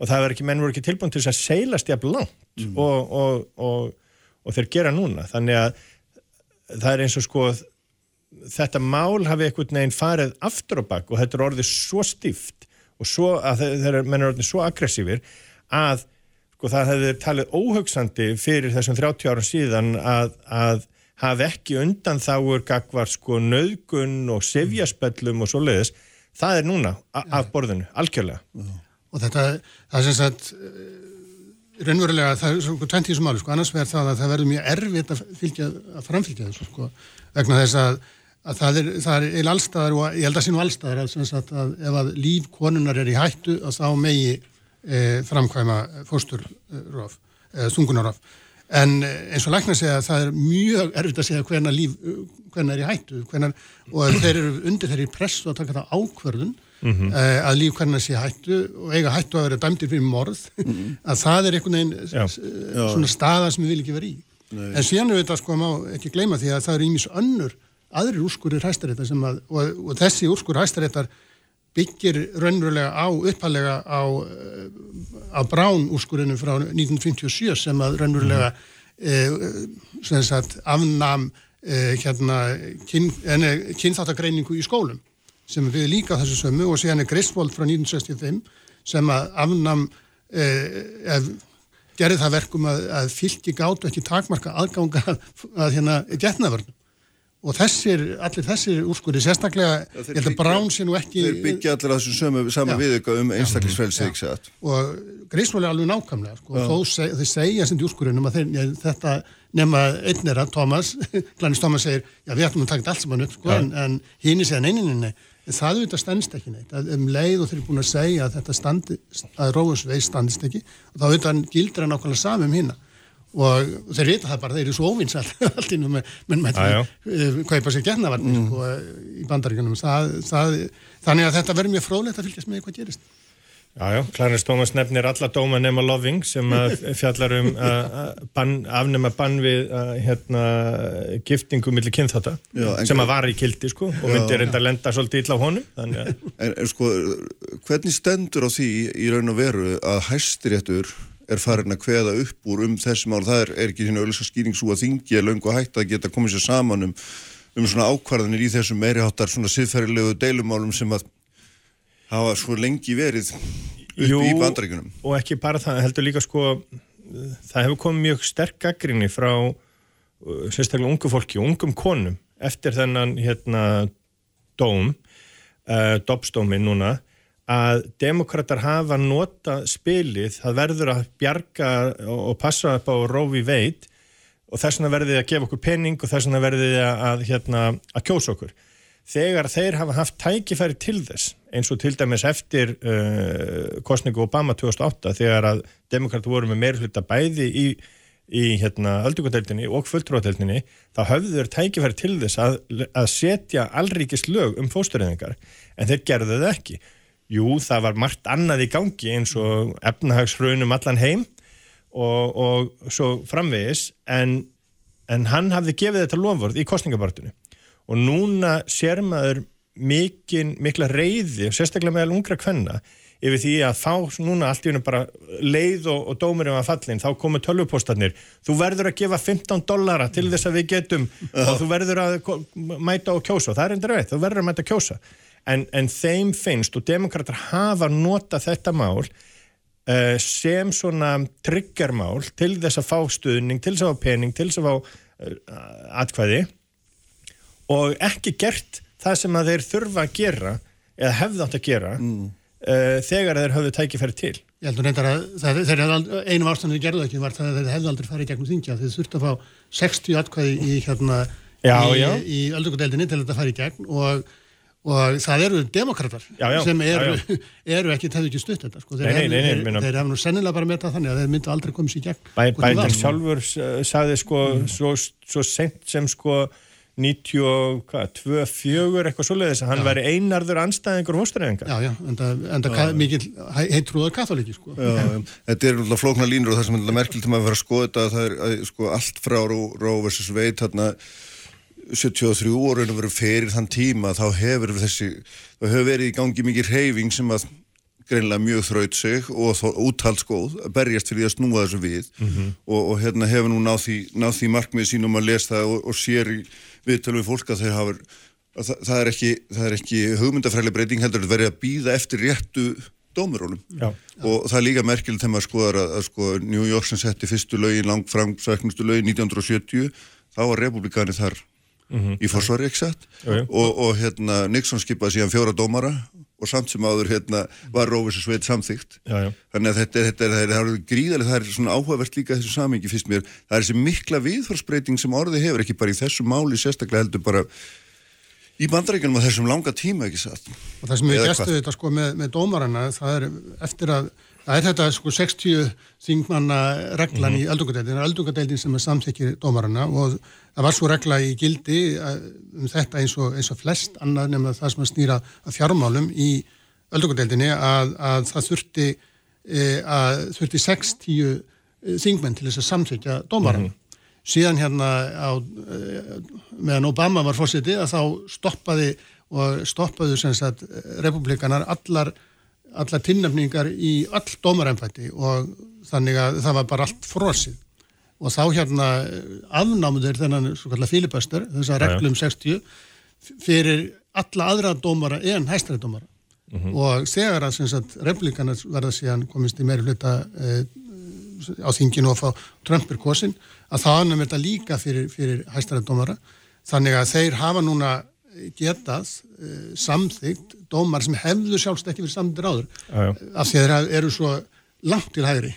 Og það var ekki, menn voru ekki tilbúin til þess að seilast jafn langt og, og, og, og þeir gera núna. Þannig að það er eins og sko þetta mál hafi einhvern veginn farið aftur á bak og þetta er orðið svo stíft og svo að þe- þeir menn er orðið svo aggressífir að sko það hefði talið óhugsandi fyrir þessum 30 árum síðan að, að hafi ekki undan þáur gagvar sko nöðgun og sefjaspellum og svoleiðis. Það er núna af borðinu, algjörlega. Og þetta, það er sem sagt, eh, raunverulega, það er svona tvent í þessu máli, sko, annars verður það að það verður mjög erfitt að, fylgja, að framfylgja þessu, sko, vegna þess að, að það er, það er allstaðar og ég held að sínu allstaðar að, sem sagt, að ef að líf konunar er í hættu að þá megi e, framkvæma fósturrof, e, þungunarof. En eh, eins og lækna segja að það er mjög erfitt að segja hvernig líf, hvernig er í hættu, hvernig, og þeir eru undir þeirri pressu að taka það ákvörðun mm að líf hvernig sé hættu og eiga hættu að vera dæmdir fyrir morð, [laughs] að það er einhvern veginn Já. svona staða sem við vil ekki vera í. En síðan er þetta sko má ekki gleyma því að það eru ímis önnur aðrir úrskurir hæstaréttar sem að, og, og þessi úrskur hæstaréttar byggir raunverulega á, uppalega á, eh, á Brán úrskurinu frá 1957 sem að raunverulega eh, sem sagt afnam eh, hérna kyn, kynþáttagreiningu í skólum sem við líka þessu sömu og síðan er Griswold frá 1965 sem að afnam eh, ef, gerði það verkum að, að fylki gátu ekki takmarka aðganga að, hérna getnavörnum og þessir, allir þessir úrskurði sérstaklega, þeir ég held að byggja- Brán sé nú ekki Þeir byggja allir að þessum sömu, sama Já. viðauka um sagt. og er alveg nákvæmlega sko, og þó seg, þeir segja sem djúrskurinn um að þeir, ég, þetta nema einn er að Thomas, [laughs] Glanis Thomas segir já við ættum að taka allt saman upp sko, en, en hinn segja neyninni, en það auðvitað stendst ekki neitt, að um leið og þeir eru búin að segja að þetta standi, að Róðsveið standist ekki og þá auðvitað gildir hann nákvæmlega sami um hinna og þeir vita það bara, þeir eru svo óvinnsall allt [laughs] innum með, menn mætti Já, já. uh, kaupa sér getnavarnir sko, í bandaríkunum þannig að þetta verður mjög fróðlegt að fylgjast með hvað gerist. Já, já, Clarence Thomas nefnir alla dóma nema Loving sem að [laughs] fjallar um að að bann, afnema bann við að, hérna, giftingu millir en- sem að var í kildi sko og myndi reynda að lenda svolítið illa á honum En, en sko, hvernig stendur á því í raun og veru að hæstiréttur er farin að kveða upp úr um þessi mál, það er, er ekki svona auðvitað skýring svo að þingi er löngu hægt að geta komið sér saman um, um svona ákvarðanir í þessum meiriháttar svona siðferðilegu deilumálum sem að hafa svo lengi verið upp Jú, í bandaríkunum. og ekki bara það, heldur líka sko það hefur komið mjög sterk gaggrinni frá uh, sérstaklega ungu fólki og ungum konum eftir þennan hérna dóm uh, dopstómin núna að demokrater hafa nota spilið, það verður að bjarga og, passa upp á Roe v. Wade og þess vegna verðið að gefa okkur penning og þess vegna verðið að, að, hérna, að kjósa okkur. Þegar þeir hafa haft tækifæri til þess, eins og til dæmis eftir uh, kostningu Obama 2008, þegar að demokrater voru með meira hluta bæði í, í hérna, öldungadeildinni og fulltróðadeildinni, þá höfðu þeir tækifæri til þess að, að setja allríkis lög um fóstureyðingar, en þeir gerðu það ekki. Jú, það var margt annað í gangi eins og efnahagshrunum allan heim og, og svo framvegis en, en hann hafði gefið þetta lofvörð í kostningabartinu og núna sér maður mikil, mikla reyði og sérstaklega meðal ungra kvenna yfir því að fá núna allt í hennu bara leið og, og dómurinn var fallin, þá komu tölvupostarnir. Þú verður að gefa 15 dollara til þess að við getum [laughs] og þú verður að mæta og kjósa, það er endur veit þú verður að mæta og kjósa en, en þeim finnst og demokrater hafa nota þetta mál uh, sem svona triggermál til þess að fá stuðning, til þess að fá pening til þess að fá uh, atkvæði. Og ekki gert það sem að þeir þurfa að gera eða hefði átt að gera uh, þegar þeir höfðu tækifæri til. Ég heldur reyndar að það, þeir einu ástæðan þeir gerðu ekki var það að þeir hefðu aldrei farið í gegnum þingja þeir þurftu að fá 60 atkvæði í hérna Já, í, já. í öldungadeildinni til að þetta farið í gegn og, og það eru demokrater Já, já, sem eru, já, [laughs] eru ekki, hefðu ekki stutt þetta sko. þeir, Nei, nei, nei, þeir, þeir hefðu nú sennilega bara metað þannig að þeir myndu aldrei komið sér í gegn Bæ, hvort þið var. Bædin sjálfur sagði sko svo, svo sent sem sko 92, 4 eitthvað svoleiðis að hann væri einarður anstæðingur fóstureyðinga Já, já, enda, enda ka, mikil heitrúðar katholiki sko. Já, já. Þetta er náttúrulega flóknar línur og það sem er maður að vera að skoða þetta það er að, sko, allt frá Ró, Ró versus Veit þarna 73 orðinu verið fyrir þann tíma þá hefur þessi þá hefur verið í gangi mikið reyfing sem að greinlega mjög þraut sig og þó, úthaldsgóð að berjast fyrir að snúa þessu við. Og, og hérna hefur nú náð því, náð því markmið sínum að lesa það og, og sér viðtölu við fólk að þeir hafa að það, það, er ekki, ekki hugmyndafræli breyting heldur að verið að býða eftir réttu dómurólum Já. og það er líka merkilegt þegar maður skoðar að, að sko, New York sem setti fyrstu lögin langframsæknustu lögin 1970 þá var republikani þar í forsvari ekki sett Jú, jú. og, og hérna Nixon skipaði síðan fjóra dómara og samt sem áður hérna var Rófis og Sveit samþygt Já, já. þannig að þetta, er- þetta er, er, er gríðarlega það er svona áhugavert líka þessu samingi fyrst mér það er þessi mikla viðforsbreyting sem orðið hefur ekki bara í þessu máli sérstaklega heldur bara í bandaríkjunum á þessum langa tíma ekki satt og það sem við hvað? þetta sko með, með dómarana það er eftir að það er þetta sko 60 þingmanna reglan í öldungadeildin, það er öldungadeildin sem er samþykir dómarana og það var svo regla í gildi um þetta eins og, eins og flest annað nema það sem að snýra að fjármálum í öldungadeildinni að, að það þurfti e, að þurfti 60 þingmenn til þess að samþykja dómarana síðan hérna á, eh, meðan Obama var fórseti að þá stoppaði og stoppaðu sem sagt republikanar allar, allar tilnefningar í all dómarænfætti og þannig að það var bara allt frosið og þá hérna afnámu þeir þennan svo kallar filiböster þess að reglum 60 fyrir alla aðra dómara en hæstæðardómara og þegar að sagt republikanar verða síðan komist í meiri hluta e, á þinginu og fá Trump er kosin að það annum þetta líka fyrir, fyrir hæstarættdómara þannig að þeir hafa núna getað uh, samþygt dómar sem hefðu sjálfst ekki verið samþygt áður. Já, já. af því að þeir eru svo langt til hægri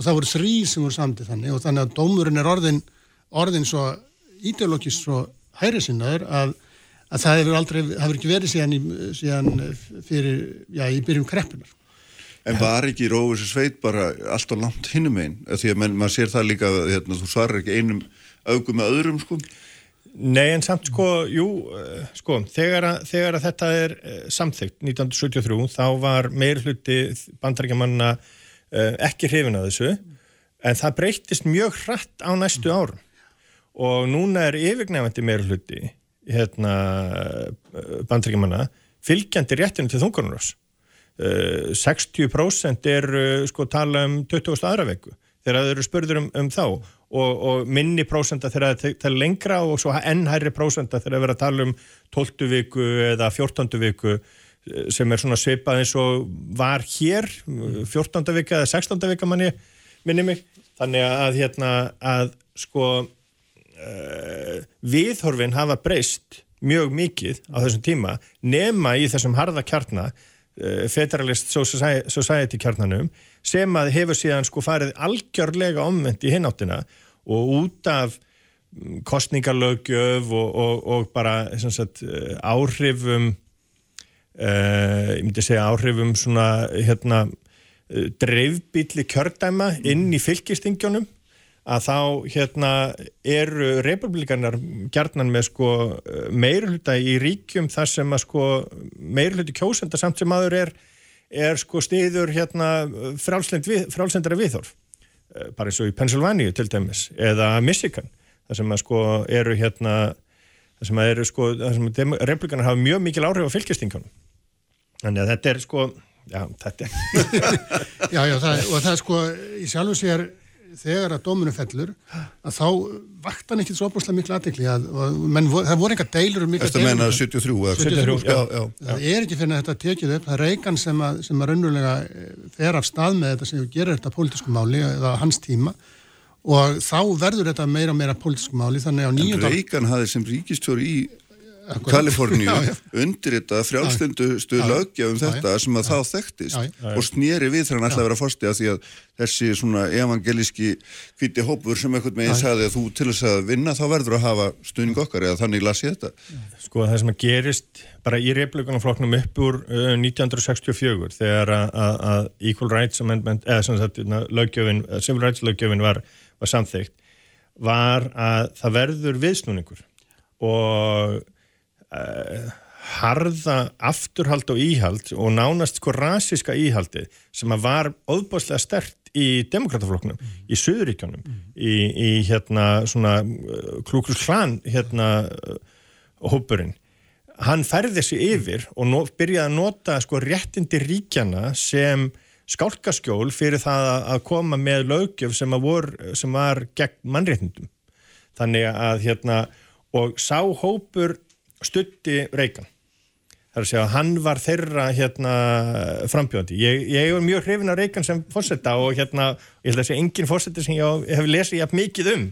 og það voru þrý sem voru samþygt þannig og þannig að dómurinn er orðin, orðin svo ideologist svo hægri sinnaður að, að það hefur aldrei, hefur ekki verið síðan, í, síðan fyrir, já, í byrjum kreppunar En var ekki Rófis Sveit bara allt og langt hinnum einn? Því að menn, maður sér það líka, hérna, þú svarar ekki einum augum með öðrum, sko. Nei en samt sko, jú, eh, sko, þegar að, þegar að þetta er eh, samþykkt 1973 þá var meir hluti bandarækjamanna ekki hrifin að þessu en það breytist mjög hratt á næstu árum og núna er yfirgnefandi meir hluti hérna bandarækjamanna fylgjandi réttinu til þungarnarás. Uh, 60% er sko tala um 20. aðra veku þegar þeir eru spurður um, um þá og, og minni prósenta þegar það tala lengra og svo enn hærri prósenta þegar það verður að tala um 12. viku eða 14. viku eh, sem er svona svipað eins og var hér 14. vika eða 16. vika manni minni mig þannig að hérna að sko uh, viðhorfin hafa breyst mjög mikið á þessum tíma nema í þessum harða kjarna uh, Federalist Society kjarnanum sem að hefur síðan sko farið algjörlega omvend í hináttina og út af mm, kostningalögjöf og, og, og bara sagt, eh, áhrifum uh, ég myndi segja áhrifum svona hérna uh, dreifbíli kjördæma inn í fylgistingjónum að þá hérna eru republikanar gjarnan með sko meirhluta í ríkjum þar sem að sko meirhluti kjósenda samt sem aður er, er sko stiður hérna frálsendara viðhorf. Eh, bara eins og í Pennsylvania til dæmis eða Michigan þar sem að sko eru hérna þar sem að sko, þar sem að republikanar hafa mjög mikil áhrif á fylgjastingunum þannig að þetta er sko já, þetta er [laughs] Já, já, það, og það er sko í sjálfu sér þegar að dómunum fellur að þá vakta hann ekki svo opaslega miklu aðdekli að, og, menn, það voru engar deilur um mikla Þetta meina 73 eða 73, já, já. Það er ekki fyrir að þetta tekið upp, það er Reagan sem að, sem að raunverulega eh, fer af stað með þetta sem gerir þetta pólitísku máli eða hans tíma og þá verður þetta meira og meira pólitísku máli þannig á En nýjönda Reagan hafði sem ríkistjóri í Kaliforníu undir [laughs] þetta já. löggja um Já, þetta sem að þá þekktist og snýri við þegar hann ætlaði að vera fórsti að því að þessi svona evangelíski hviti hópur sem einhvern veginn sagði að þú til þess að vinna þá verður að hafa stuðning okkar eða þannig las ég þetta. Sko það sem að gerist bara í republikanaflokknum upp úr uh, 1964 þegar að, Equal Rights Amendment eða sem sagt na, löggjöfin, uh, Civil Rights löggjöfin var, var samþygt var að það verður viðsnúningur og uh, harða afturhald og íhald og nánast sko rasiska íhaldi sem að var óbáslega stert í demokrataflokknum, í Suðuríkjónum í, í hérna svona uh, klúkrus klan hérna uh, hópurinn. Hann færði sig yfir og no, byrjaði að nota sko réttindi ríkjana sem skálkaskjól fyrir það að- að koma með löggjöf sem, að vor, sem var gegn mannréttindum. Þannig að hérna og sá hópur stutti Reagan. Það er að segja að hann var þeirra hérna frambjóðandi. Ég, ég er mjög hrifin af Reagan sem fórsetta og hérna, ég held að segja engin fórsetta sem ég á- hef lesið jafn mikið um.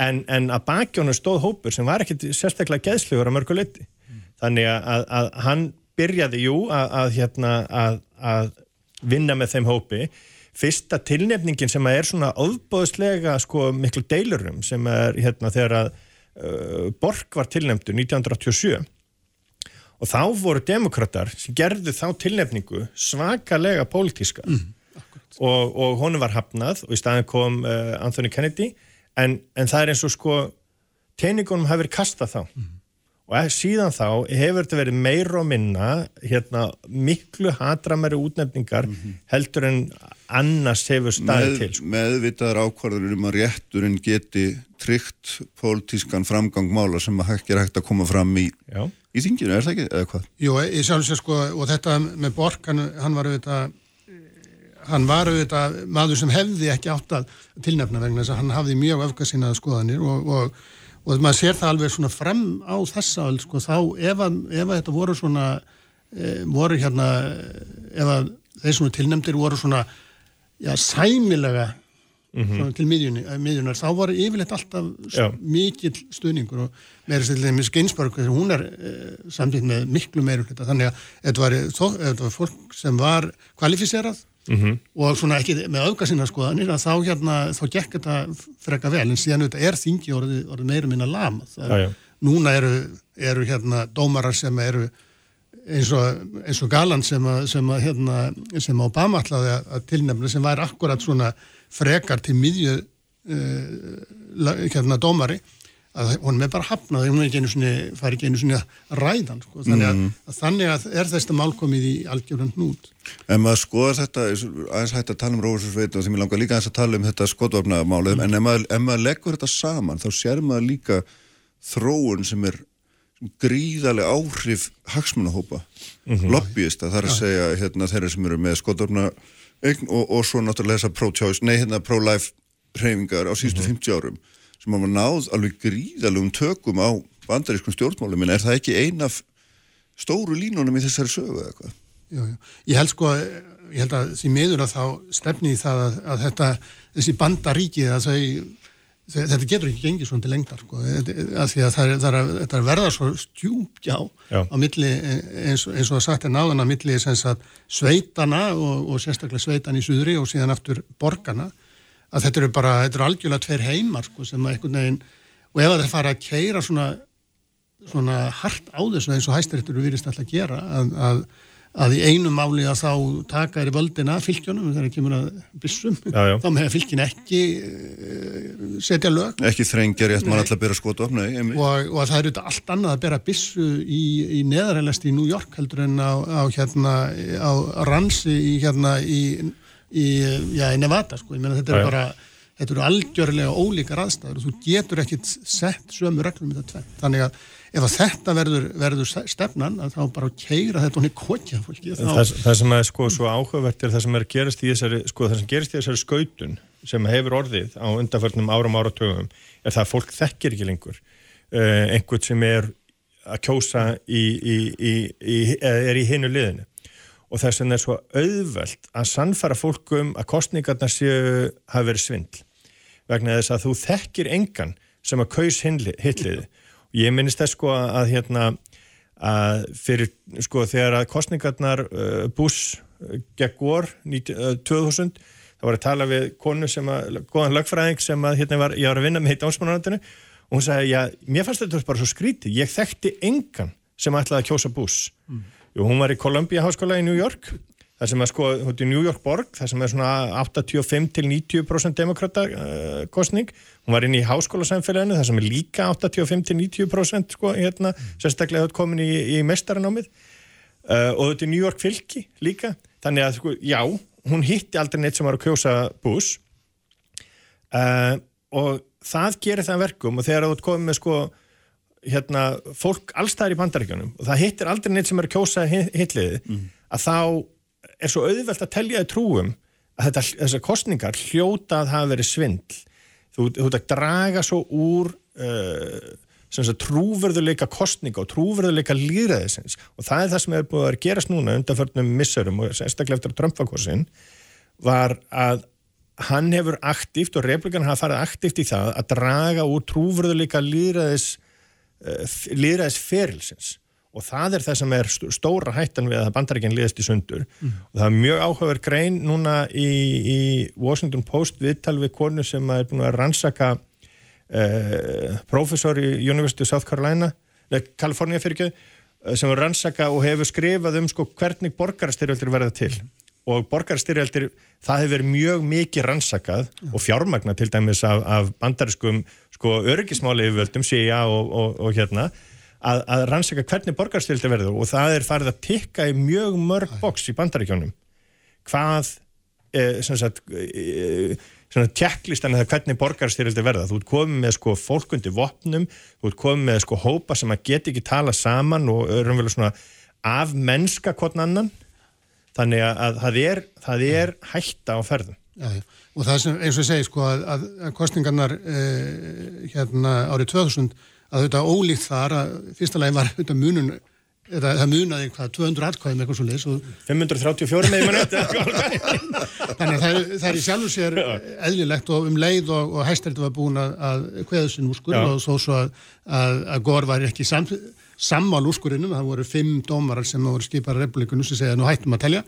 En, en að bakjónu stóð hópur sem var ekkit sérstaklega geðslugur að mörgu leiti þannig að, að, að hann byrjaði jú að, að hérna að, að vinna með þeim hópi. Fyrsta tilnefningin sem er svona ofbóðslega sko miklu deilurum sem er hérna þegar að uh, Borg var tilnefndur 1987 og þá voru demokrater sem gerðu þá tilnefningu svakalega pólitíska og, og honum var hafnað og í staðin kom uh, Anthony Kennedy. En, en það er eins og sko teiningunum hafi verið kastað þá og að- síðan þá hefur þetta verið meira og minna hérna miklu hatramæri útnefningar heldur en annars hefur staðið til sko. meðvitaðar ákvarður um að rétturinn geti tryggt pólitískan framgang mála sem að hægt er hægt að koma fram í, í þinginu, er það ekki, eða hvað? Jú, ég sjálf sér sko, og þetta með Bork, hann, hann var auðvitað hann var auðvitað maður sem hefði ekki átt að tilnefna vegna þess að hann hafði mjög öfgasinaða skoðanir og, og, og maður sér það alveg svona fram á þessa öll, sko, þá ef að, ef að þetta voru svona e, voru hérna ef að þeir svona tilnefndir voru svona já, sæmilega svona til miðjunni, eh, miðjunar, þá voru yfirleitt alltaf mikill stuðningur og meira stillið með Skinsberg hún er e, samtidig með miklu meira hluta, þannig að þetta var, þó, þetta var fólk sem var kvalifiserað og svona ekki með auðgarsinna skoðanir að þá hérna, þá gekk þetta freka vel. En síðan auðvitað er þingi orðið, orðið meira minna lama það, Já, já. núna eru, eru hérna dómarar sem eru eins og, eins og Galan sem að, sem að hérna, sem Obama ætlaði að, að tilnefna sem væri akkurat svona frekar til miðju uh, hérna dómari að hún er bara hafnað hún er ekki einu sinni, fær ekki einu sinni að ræðan sko. þannig, að, að þannig að er þetta málkomið í algjörðan hnút. En maður skoðar þetta, aðeins hægt að tala um Róðursveit og því mér langar líka aðeins að tala um þetta skotvapnamálið, en ef maður, ef maður leggur þetta saman, þá sér maður líka þróun sem er gríðarlega áhrif hagsmunahópa, lobbyista, það er að segja hérna, þeirra sem eru með skotvapna og, og svo náttúrulega þessa pro-choice, nei hérna pro-life hreyfingar á síðustu 50 árum, sem hafa náð alveg gríðarlegum tökum á bandarískum stjórnmálum, en er það ekki ein af stóru línunum í þessari sögu eða hvað? Jú, jú. Ég held sko, ég held að því miður að þá stefni í það að, að þetta, þessi bandaríkið að þau, þau, þetta getur ekki gengið svona til lengdar sko, að því að það er, það er, það er verða svo stjúpjá Já. á milli, eins, og- eins og að sagt er náðan á milli sem sagt sveitana og, og sérstaklega sveitan í suðri og síðan aftur borgarna, að þetta eru bara, þetta eru algjörlega tveir heimar sko sem að einhvern veginn, og ef að það fara að keira svona svona hart á þessu eins og hæstiréttur eru virðist alltaf að gera að, að, að í einu máli að þá taka er í völdina fylgjónum þegar það kemur að byssum Já, já. þá með fylgin ekki uh, setja lög ekki þrengja rétt mann alltaf að byrja skot nei, einmitt. og, og það eru þetta allt annað að bera byssu í, í neðarælast í New York heldur en á, á hérna á ransi í hérna í, í, já, í Nevada sko, ég meina þetta er bara þetta eru algjörlega ólíkar aðstæður og þú getur ekkit sett sömu reglum í þetta tvenn. Þannig að ef að þetta verður, verður stefnan að þá bara keira þetta honni kokja fólki. Þá... Það, það sem er sko svo áhugavert er það sem er gerast í þessari, sko það sem gerist í þessari skautun sem hefur orðið á undanförnum árum áratögum er það að fólk þekkir ekki lengur uh, einhvern sem er að kjósa í, í, í, er í hinu liðinu og þess vegna er svo auðvelt að sannfara fólkum að kostningarna séu hafi verið svindl. Vegna þess að þú þekkir engan sem að kaus hitliði og ég minnist þess sko að hérna að fyrir sko þegar að kostningarnar uh, Bush gegn Gore 2000 þá var að tala við konu sem að góðan lögfræðing sem að hérna var, ég var að vinna með heit ásmanaröndinu og hún sagði, já, mér fannst þetta bara svo skríti ég þekkti engan sem ætlaði að kjósa Bush. Mm. Jú, hún var í Columbia háskóla í New York það sem er sko, hún er New York borg það sem er svona 85-90% demokrata uh, kostning hún var inn í háskólasamfélaginu það sem er líka 85-90% sko, hérna, sérstaklega þetta komin í, í mestaranámið uh, og þetta er New York fylki líka, þannig að sko, já, hún hitti aldrei neitt sem var að kjósa Bush. Uh, og það gerir það verkum og þegar þú komið með sko hérna, fólk allstæðir í bandaríkjunum og það hittir aldrei neitt sem er kjósa hitliði mm. að þá er svo auðvelt að telja í trúum að þetta, þessar kostningar hljóta að hafa verið svindl þú, þú ert að draga svo úr uh, trúverðuleika kostninga og trúverðuleika líðræðisins og það er það sem hefur búið að gerast núna undanförnum missurum og sérstaklega eftir Trump-fakossin var að hann hefur aktíft og republikan hafa farið aktíft í það að draga úr trúverðuleika líðræðis uh, líðræðis ferilsins og það er það sem er stóra hættan við að bandarækjan liðast í sundur mm. og það er mjög áhugaverð grein núna í, í Washington Post viðtal við konu sem er búin að rannsaka eh, professor í University of South Carolina California fyrir ekki eh, sem er rannsaka og hefur skrifað um sko, hvernig borgarstyrjaldir verða til og borgarstyrjaldir, það hefur mjög mikið rannsakað mm. og fjármagna til dæmis af, af bandariskum sko, öryggismáli yfirvöldum, CIA og, og, og hérna að, að rannsaka hvernig borgarstildi verður. Og það er farið að tikka í mjög mörg boks í bandaríkjónum hvað eh, sagt, eh, tjekklistan eða hvernig borgarstildi verða. Þú ert komið með sko fólkundi vopnum þú ert komið með sko hópa sem að geta ekki tala saman og raunverulega svona af mennska hvern annan. Þannig að það er, það er hætta á ferðum. Já, og það sem eins og ég segi sko að, að kostningarnar eh, hérna árið 2000 að þetta ólíkt þar að fyrsta legin var þetta munun eða það munaði hvað 200 atkvæðum eitthvað svo leiðs 534 með mann þannig að það, er í sjálfu sér eðlilegt og um leið og, og hæstæltu var búin að, að kveðu sinn úrskur Já. og þó svo að, að, að Gór var ekki sam, sammál úrskurinnum það voru fimm dómarar sem voru skipar republikunum sem segja nú hættum að telja.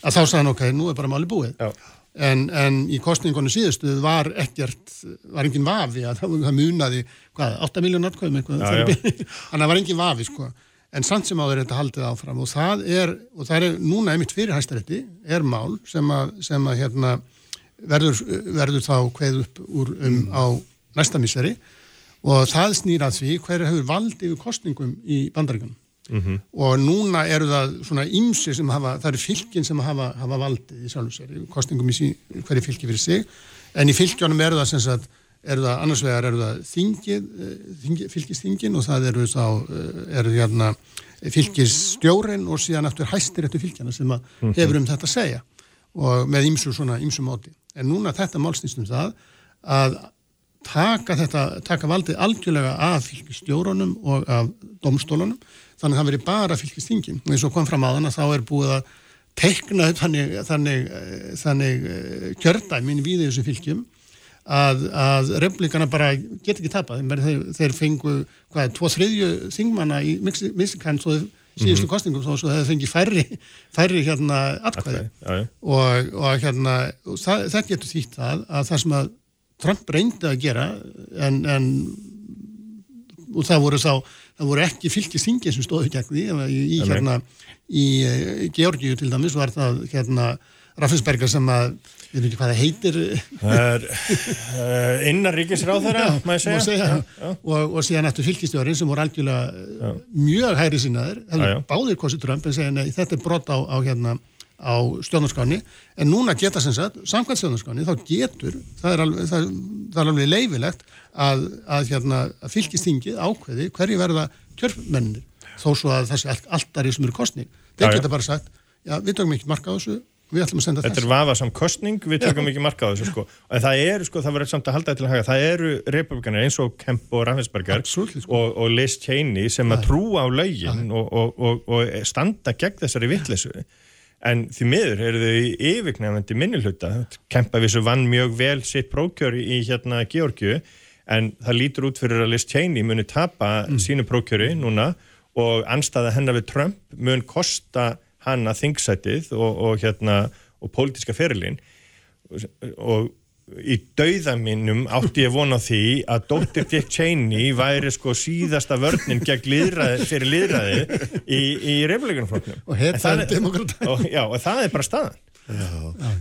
Að þá sagðan ok, nú er bara máli búið. Já. En, en í kostningunum síðustu var ekkert, var enginn vafi að það, munaði, hvað, 8 miljón atkvæðum eitthvað, [laughs] þannig að það var enginn vafi sko, en samt sem áður þetta haldið áfram og það er, og það er núna einmitt fyrir hæstarétti, er mál sem að, sem að hérna verður, verður þá kveð upp úr um á næsta misseri. Og það snýr að því hverja hefur vald yfir kostningum í bandaríkunum Mm -hmm. og núna eru það svona ymsi sem hafa, það eru fylgin sem hafa, hafa valdið í sjálfsveri, kostningum í sí, hverju fylgi fyrir sig, en í fylgjónum eru það sem sagt, eru það annars vegar eru það þingið, eh, þingi, fylgisþingin og það eru þá, eh, eru hérna fylgisstjórin og síðan eftir hæstir eftir fylgjana sem mm -hmm. hefur um þetta að segja og með ymsu svona ymsu móti, en núna þetta málsnýstum það að taka þetta, taka valdið algjörlega af fylgistjórunum og af domstólunum þannig að það veri bara fylgistingin og eins og kom fram á þann að þá er búið að teikna þannig, þannig, þannig eh, kjördæmin við þessu fylgjum að, að republikana bara get ekki tapað. Þeir, þeir fengu hvað, tvo þriðju þingmanna í Michigan svo síðustu mm -hmm. kostningum að það fengi færri, færri hérna atkvæði. Okay, og, og hérna og það, það getur þýtt að, að það sem að Trump reyndi að gera en, en og það voru þá það voru ekki fylgistingin sem stóðu gegn því í, í hérna í, í Georgiu til dæmis var það hérna Raffensberger sem að við veitum ekki hvað það heitir Það er uh, innarríkisráð þeirra maður segja, segja. Já, já. Og, og síðan eftir fylgistjórin sem voru algjörlega já. mjög hæri sinnaður, það er báðir kosið Trump en segja nei þetta er brot á, á hérna á stjórnarskráni en núna geta sem sagt, samkvæmt stjórnarskráni þá getur, það er alveg, það, það er alveg leifilegt að, að, hérna, að fylgistingið ákveði hverju verða kjörmennir þó svo að þessi alltari sem eru kostning þeir geta bara sagt, já við tökum ekki marka á þessu við ætlum að senda þess. Þetta er vafasam kostning, við tökum ekki marka á þessu sko. En það eru, sko, það verður samt að halda þetta til að haga, það eru republikanir eins og Kemp og Raffensberger sko. og, og Liz Cheney sem að trúa á laugin og, og, og standa gegn þessari vittlesu. En því miður eru þau yfirknæfandi minnilhuta. Kempa vissu vann mjög vel sitt prókjör í hérna Georgiu en það lítur út fyrir að Liz Cheney muni tapa mm. sínu prókjöri núna og anstaða hennar við Trump mun kosta hanna þingsætið og, og hérna og pólitiska ferilinn og í dauða mínum átti ég vona því að Dr. Dick Cheney væri sko síðasta vörninn gegn liðræði, fyrir liðræði í, í reyfleikunarflokknum og og, já, og það er bara staðan Já.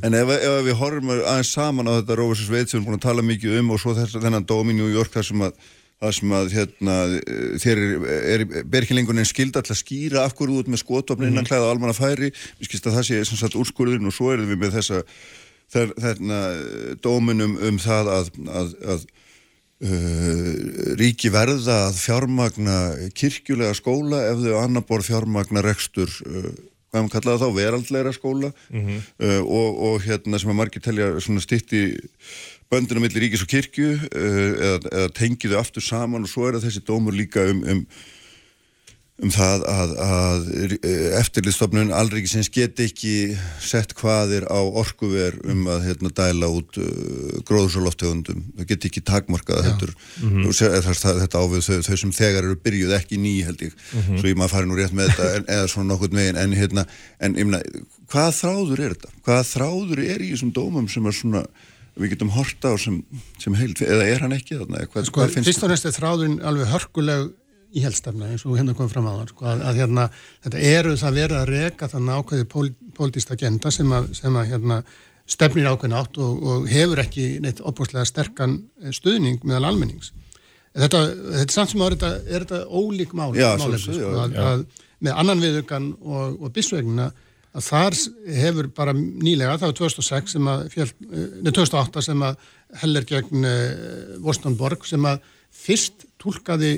En ef, ef við horfum aðeins saman á þetta Rófus Sveit sem við erum búin að tala mikið um og svo þess, þennan dóm í New York þar sem að það sem að hérna, þér er, er berkinlingunin skilda til að skýra af hverju út með skotofni innan mm. klæða á almanna færi, við skilst að það sé sem sagt úrskurðin og svo erum við með þessa þarna dóminum um það að, að, að uh, ríki verða að fjármagna kirkjulega skóla ef þau annar bor fjármagna rekstur uh, hvað maður kallaði þá, veraldleira skóla mm -hmm. uh, og, og hérna sem að margir telja svona stitti böndinu millir ríkis og kirkju uh, eða, eða tengiðu aftur saman og svo er þessi dómur líka um, um, um það að, að eftirlistofnun alríkisins get ekki sett hvaðir á orkuver um að hérna, dæla út uh, gróðsálóftegundum, það get ekki takmarkað þetta, mm -hmm. þetta ávið þau, þau sem þegar eru byrjuð ekki ný held ég, mm -hmm. svo ég maður fari nú rétt með þetta en, eða svona nokkur megin, en hérna en ymna, hvað þráður er þetta? Hvað þráður er í þessum dómum sem er svona við getum horta á sem, sem heilt, eða er hann ekki þarna? Hvað, sko, hvað fyrst og næst er þráðurinn alveg hörkuleg í helstafna eins og hérna komum fram á það sko, að, að hérna, þetta eru það verið að reka þannig ákveði pól, pólitist agenda sem að, sem að hérna, stefnir ákveðin átt og, og hefur ekki neitt opbúrslega sterkan eh, stuðning meðal almennings. Þetta, þetta er samt sem að þetta, er þetta ólík mál, sko, að, að, með annan viðugan og, og bissvegnina að þar hefur bara nýlega, það var 2006 sem að, fjall, eh, nei 2008 sem að heller gegn uh, eh, sem að fyrst tólkaði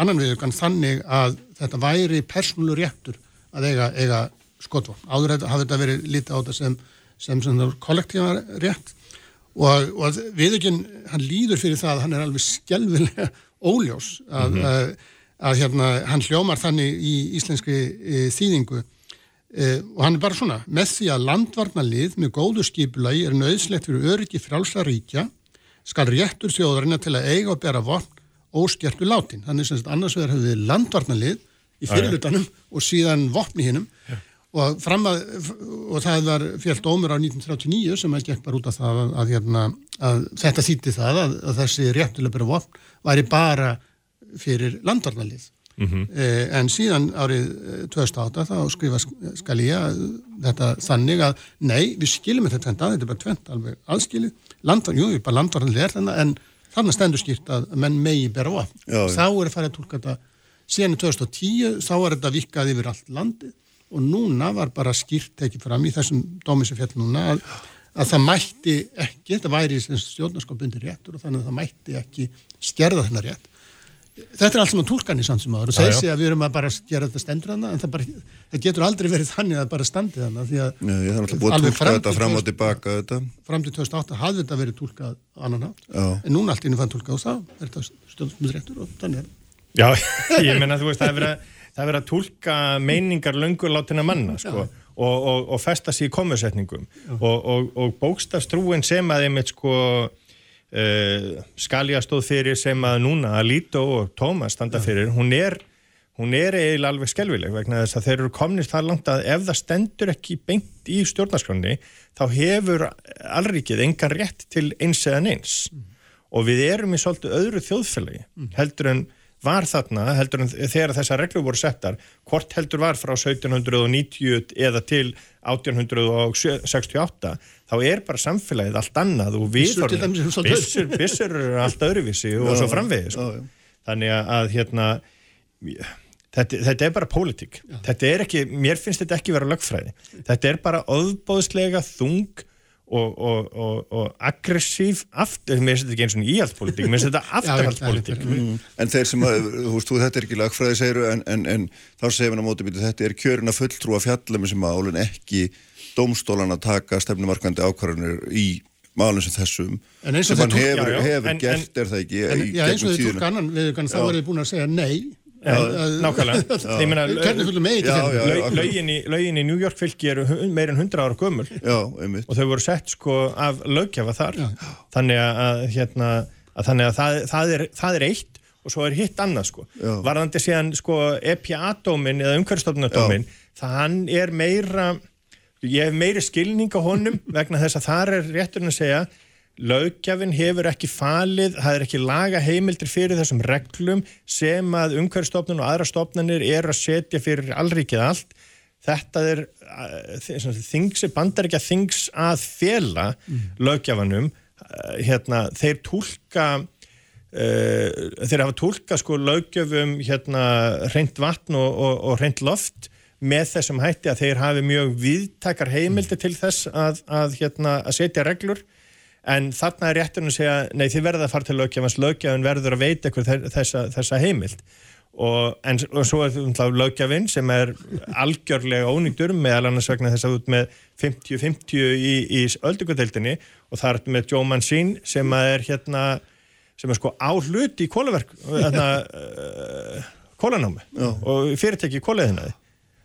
annan viðugan þannig að þetta væri persónlu réttur að eiga, eiga skotvon. Áður hafði þetta verið lítið á þetta sem, sem, sem kollektífa rétt og, og viðugin hann líður fyrir það að hann er alveg skjálfilega [laughs] óljós að, mm -hmm. að, að hérna, hann hljómar þannig í íslenski í þýðingu Eh, og hann er bara svona, með því að landvarnalið með góðu skipulagi er nöðslegt fyrir öryggi frálsa ríkja skal réttur þjóðarinnar til að eiga og bera vopn óskertu látin. Þannig sem annars vegar hefur við landvarnalið í fyrirlutanum og síðan vopni hinnum og, að, og það var fjellt ómur á 1939 sem að gekk bara út af það að, að, hérna, að þetta þýtti það að þessi réttur að bera vopn væri bara fyrir landvarnalið. Mm -hmm. eh, en síðan árið 2008 eh, þá skrifa skal ég að þetta þannig að nei, við skiljum þetta tvent að, þetta er bara tvent alveg aðskilið, landvar, jú, bara landvarðanlega er þarna en þannig stendur skýrt að menn megi bera á þá er það farið að tólka þetta. Síðan í 2010 þá er þetta vikað yfir allt landi og núna var bara skýrt tekið fram í þessum dómisefjall núna að, að það mætti ekki, þetta væri stjórnarskapbundir réttur og þannig að það mætti ekki skerða þennar rétt þetta er allt sem að tólkan í sannsum áður og segja sig að við erum að bara gera þetta stendur hana en það, bara, það getur aldrei verið þannig að bara standi hana því að Nei, ég hef alltaf búið að tólka þetta fram og tilbaka þetta. fram til 2008 hafði þetta verið tólkað annan átt en núna allt innum fann tólkað og þá er þetta stjórnmjöðsréttur og þannig er Já, [laughs] ég menna þú veist það er verið að tólka meiningar löngur látina manna sko og, og, og festa sér í komusetningum. Og, og bókstafstrúin sem að þeim eitt sko uh, Skalja stóð fyrir sem að núna að Lító og Tómas standa fyrir, hún er hún er eiginlega alveg skelvileg vegna þess að þeir eru komnist það langt að ef það stendur ekki beint í stjórnarskránni þá hefur allrikið engan rétt til eins eða neins mm. og við erum í svolítið öðru þjóðfélagi mm. heldur en var þarna, heldur en þegar þessar reglur voru settar, hvort heldur var frá 1790 eða til 1868 þá er bara samfélagið allt annað og við vissur, vissur allt öðruvísi og svo framvegis sko. þannig að hérna þetta, þetta er bara pólitík. Þetta er ekki, mér finnst þetta ekki vera lögfræði. Þetta er bara ofbóðslega þung og, og, og, og aggressív aftur, mér finnst þetta ekki eins og íhaldspólitík mér finnst þetta [laughs] afturhaldspólitík En þeir sem að, þú veist, þú þetta er ekki lagfræði segiru en, en, en þá segir við á móti býtu þetta er kjörin að fulltrúa fjallum sem að álun ekki dómstólan að taka stefnumarkandi ákvarðanir í málum sem þessum En eins og túlka- hefur, já, já. hefur En- gert er það ekki En, já, eins og tíðina. tók annan við þá er þið búin að segja nei. Nákvæmlega. [laughs] Lögin, í, lögin í New York fylki eru en 100 ára gömul. Og þau voru sett sko af lögjafa þar. Þannig að, hérna, að, þannig að það, það, er, það er eitt og svo er hitt annað sko. Já. varðandi síðan sko EPA-dómin eða umhverfstofnadómin það hann er meira ég hef meiri skilning á honum [laughs] vegna þess að þar er rétturinn að segja lögjafinn hefur ekki falið, það er ekki laga heimildir fyrir þessum reglum sem að umhverfstofnun og aðra stofnanir eru að setja fyrir allríkið allt. Þetta er uh, þings, bandaríkja þings að fela lögjafanum uh, hérna, þeir tólka uh, þeir hafa tólka sko löggjöfum hérna reynd vatn og, og, og reynd loft með þessum hætti að þeir hafi mjög viðtakar heimildi til þess að, að, hérna, að setja reglur. En þarna er rétturinn að segja nei þið verða að fara til lögjafans lögjafin verður að veita ykkur þessa, þessa heimild. Og, en, og svo er þetta lögjafinn sem er algjörlega ónýttur meðal annars vegna þess að út með 50-50 í, í öldungadeildinni og það er með Joe Manchin sem er hérna sem er sko á hluti í kólaverk hérna, uh, kólanámi og fyrirtæki í kólaðinaði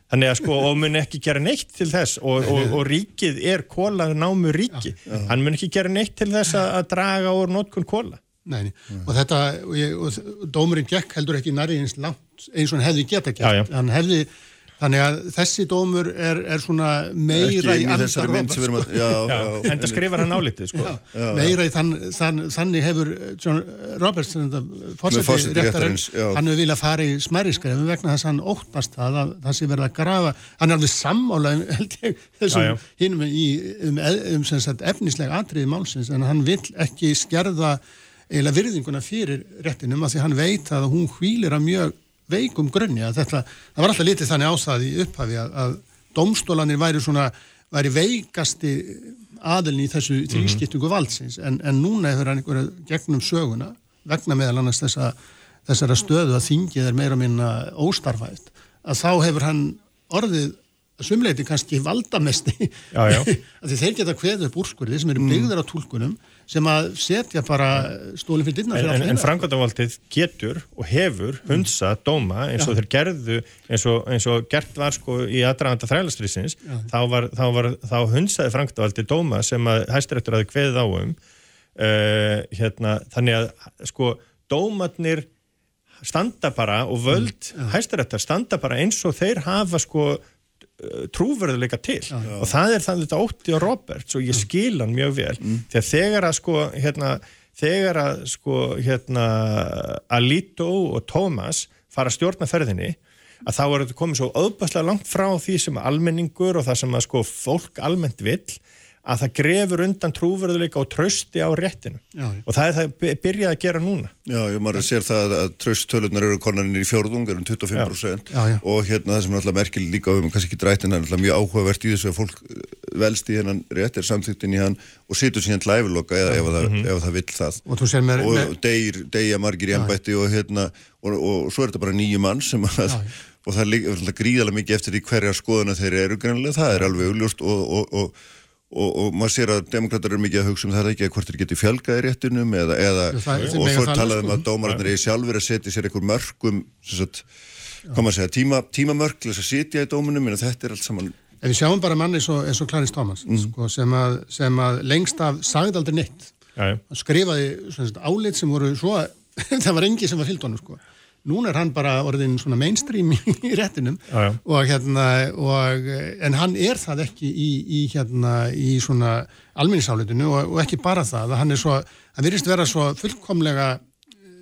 þannig að sko, og mun ekki gera neitt til þess og, og, og ríkið er kólanámu ríki, hann mun ekki gera neitt til þess að, að draga úr notkun kóla Nei, nei. og þetta, og, ég, og dómurinn gekk heldur ekki nærri eins langt eins og hann hefði geta gert. Já, já. Hann hefði, þannig að þessi dómur er, er svona meira í inn í anda þessari mynd sem við erum að Já, Já, já, en það skrifar hann álitið sko. meira í þann, þann, þannig hefur John Roberts, forseti fórseti réttarins, já. hann hefur viljað fara í smæri skrefum vegna þess að hann óttast það að það sé verið að grafa, hann er alveg sammála um, held ég, Já, já. þessum hinum í, um, um sem sagt, efnislega atriði málsins, en hann vill ekki skerða eiginlega virðinguna fyrir réttinum að því hann veit að hún hvílir að mjög veikum grunni að þetta, það var alltaf litið þannig ástæði upphafi að, að domstólanir væri svona, væri veikasti aðilin í þessu þrískiptingu valdsins. En, en núna hefur hann einhverja gegnum söguna vegna meðal annars þessa, þessara stöðu að þingið er meira minna óstarfætt að þá hefur hann orðið sumleiti kannski valdamesti. Já, já. [laughs] að þeir geta kveðið upp úrskurði sem eru byggðar á túlkunum sem að setja bara stólinn fyrir dyrna en, en, en framkvæmdavaldið getur og hefur hunsa dóma eins og þeir gerðu eins og, eins og gert var sko í aðdraganda þrælastrýsins þá, var, þá, var, þá hunsaði framkvæmdavaldið dóma sem að hæstirættur aði kveðið á um uh, hérna, þannig að sko dómatnir standa bara og völd hæstirættar standa bara eins og þeir hafa sko trúverðuleika til. Og það er þannig þetta ótti og Roberts og ég skil hann mjög vel. Þegar þegar að sko hérna, þegar að sko hérna Alito og Thomas fara að stjórna ferðinni að þá er þetta komið svo öðbærslega langt frá því sem almenningur og það sem að sko fólk almennt vill að það grefur undan trúverðuleika og trösti á réttinu Já, já. og það er það by- byrjað að gera núna. Já, ég maður sér það að tröstölunar eru konarnir í fjórðung, eru um 25% Já, já. og hérna það sem er alltaf merkil líka um kannski ekki drætt en það er alltaf mjög áhugavert í þessu að fólk eh, velst í hennan rétt er samþyktin í hann og situr síðan læfiloka eða ef, það, ef það vill það. Og þú sér með, og með deyr, deyja margir í embætti og hérna og, og svo er þetta bara nýju mann sem að og það er gríðalega mikið eftir því hverja skoðuna þeir eru greinlega, það er alveg augljóst og, og, og, og, og maður sér að demokrater eru mikið að hugsa um það ekki að hvort þeir geti fjölgað í réttinum eða, eða það- og svo er það talað alveg, um sko. að dómararnir er sjálfur að setja sér einhver mörgum sem sagt, hvað maður segja, tíma, tímamörk til þess að sitja í dómunum en þetta er allt saman ef við sjáum bara manni eins og, eins og Clarence Thomas sko, sem, að, sem að lengst af sagði aldrei neitt já. hann skrifaði álit sem voru svo [laughs] það var engi sem var fyllt honum sko. Núna er hann bara orðin svona mainstream í, [laughs] réttinum Já, já. og hérna og, en hann er það ekki í, í hérna í svona alminnisálitinu og, og ekki bara það hann er svo, hann virðist vera svo fullkomlega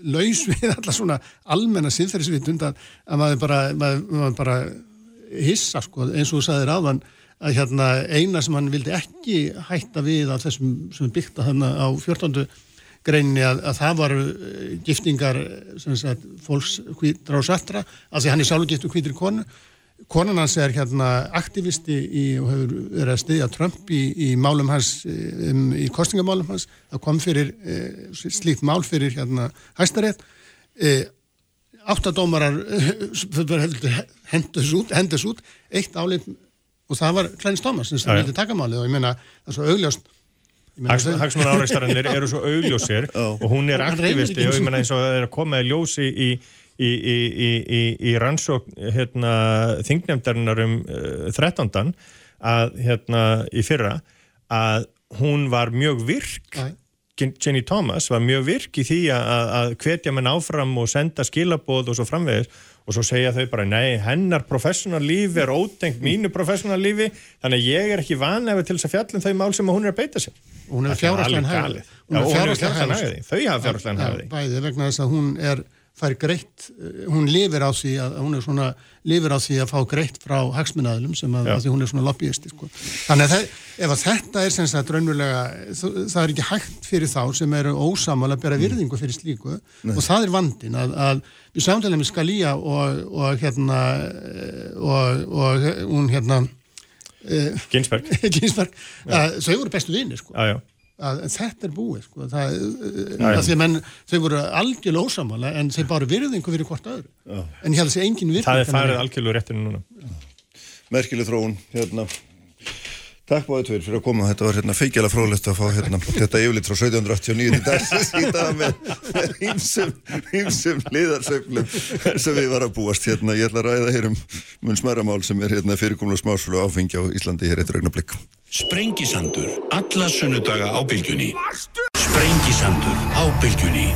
laus [laughs] við alla svona almenna siðferðisvitund að, að maður bara, maður, maður bara hissa sko, eins og þú sagðir áðan að hérna eina sem hann vildi ekki hætta við af þessum sem að hann á 14. greinni að, að það var giftingar sagt, fólks hvítra og svartra af því hann er sjálfur giftur hvítri konu. Konan hans er hérna aktivisti í, og hefur verið að styðja Trump í, í málum hans um, í kostingamálum hans. Það kom fyrir e, slíkt mál fyrir hérna hæstarétt. E, áttadómarar hendus út, hendus út. Eitt álið og það var Clarence Thomas sem vildi taka málið og ég meina það er svo augljóst Hagsmann áreikstarinnir [laughs] eru svo augljósir og hún er aktivisti og ég menna eins og það er að koma í ljósi í, í, í, í rannsók hérna, þingnefndarinnar um uh, 13. að hérna í fyrra að hún var mjög virk Æ. Jenny Thomas var mjög virk í því að, að hvetja menn áfram og senda skilabóð og svo framvegis og svo segja þau bara, nei, hennar professional lífi er ótengt mínu professional lífi þannig að ég er ekki vanlega til þess að fjallum þau mál sem hún er að beita sér. Hún er fjárhastlega hægði þau hafa fjárhastlega hægði bæði vegna þess að hún er fær greitt, eh, hún lifir á því að hún er svona, lifir á því að fá greitt frá hagsmunnaðlum sem að, að því hún er svona lobbyisti, sko. Þannig að það, ef að þetta er sem sagt raunverulega það er ekki hægt fyrir þá sem eru ósamal að bera virðingu fyrir slíku Nei. og það er vandin að, að við samtalið með Skalíja og, og hérna og, og hún hérna Ginsberg [laughs] Ginsberg, þau voru bestu vinni, sko. Já, já að þetta er búið sko. það, að því að menn þau voru algjörlega ósamala en þeir bara virðingu fyrir hvort öðru Já. en ég held að það sé engin virðing það er farið algjörlega réttinu núna merkileg þróun hérna Takk báðið tveir fyrir að koma, þetta var hérna feikjala frólægt að fá hérna þetta yfirleitt frá 1789 í dagsins í dag með hýmsum, liðarsöflum sem við varum að búast hérna. Ég ætla að ræða hér um mun smæramál sem er hérna fyrirkomlu smáslu áfengi á Íslandi hér eittur augnablík. Sprengisandur, alla sunnudaga á bylgjunni. Sprengisandur á bylgjunni.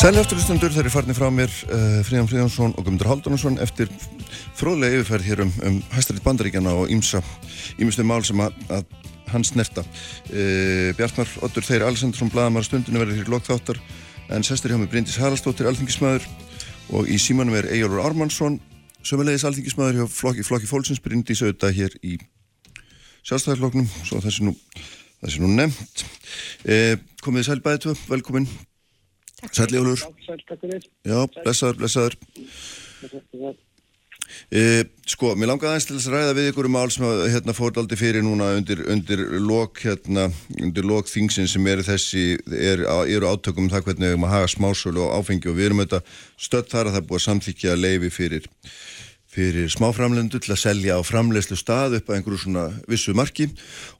Sæli afturlustundur þeir eru farnið frá mér uh, Fríðan Fríðansson og Guðmundur Haldunarsson eftir fróðlega yfirferð hér um, um hæstarit bandaríkjana og ímsa ímstu mál sem að, að hans nerta uh, Bjartmar Ottur Þeir Alessandarsson Bladamar stundinu verður hér lokþáttar en sestur hjá mig Bryndis Haraldsdóttir Alþingismæður og í símanum er Ejólur Ármannsson sömulegis Alþingismæður hjá flokki, flokki Fólksins Bryndis auðvitað hér í sjálfstæðarfloknum svo þessi nú, þessi nú sæl bæðið tvö, velkomin Sælli Ólur Já, blessaður, blessaður. E, Sko, mér langaði aðeins til að ræða við ykkur um mál sem hérna fórdaldi fyrir núna undir, undir lok hérna, undir lok þingsin sem eru þessi er, eru átökum um það hvernig við erum að haga smásölu og áfengi og við erum þetta stödd þar að það er búið að samþykja leifi fyrir fyrir smáframlendu til að selja á framlegslu stað upp að einhverju svona vissu marki.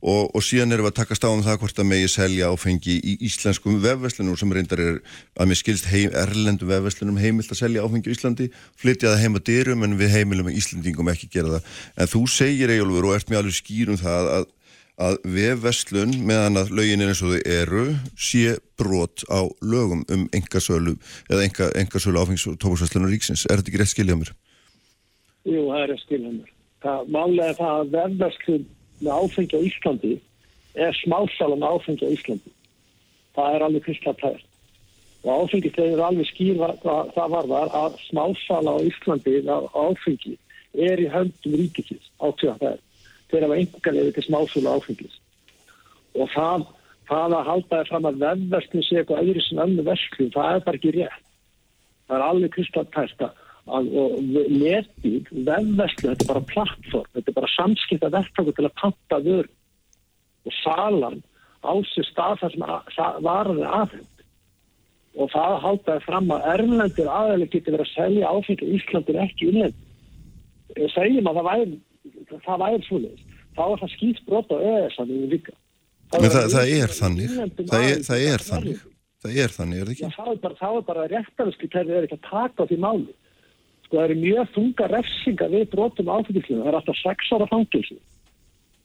Og, og síðan erum við að takast á um það hvort að megi selja áfengi í íslenskum vefveslunum sem reyndar er að mér skilst heim, erlendu vefveslunum heimilt að selja áfengi í Íslandi, flytja það heima dyrum en við heimilum í Íslandingum ekki gera það. En þú segir Ejólfur og ert með alveg skýrum það að, að vefveslun meðan að lögin er eins og þau eru sé brot á lögum um engasölu eða engasölu áfengs og tóparsveslunar ríksins, er þetta ekki rétt skiljað mér? Jú, það er mér. Það málega það að verðarskun með áfengi á Íslandi er smásalan áfengi á Íslandi. Það er alveg kristaltært. Og áfengislegin er alveg skýr það, það var þar að smásala á Íslandi á áfengi er í höndum ríkisins átjóða það er. Þeir hafa lefið til smásala áfengis. Og það, það að halda það fram að verðarskun sé eitthvað öðru sem önnu verslun, það er bara ekki rétt. Það er alveg kristaltært að netbíl, vefverslu, þetta er bara plattform, þetta er bara samskipta verktakur til að panta vörð og salan á sér stað þar sem varaði aðhend og það haldaði fram að erlendur aðeins getur verið að selja áfengi í Íslandir ekki innlend segjum að það væri það væri svoleiðis, þá er það skýtt brot á öðarsannu líka. Það, það, það er þannig. það er, það er þannig. það er þannig, er það ekki? Já, það er bara, bara réttaröskli þegar það er ekki að taka á því máli sko það eru mjög þunga refsinga við brotum áfengislunum, það er alltaf sex ára fangilsi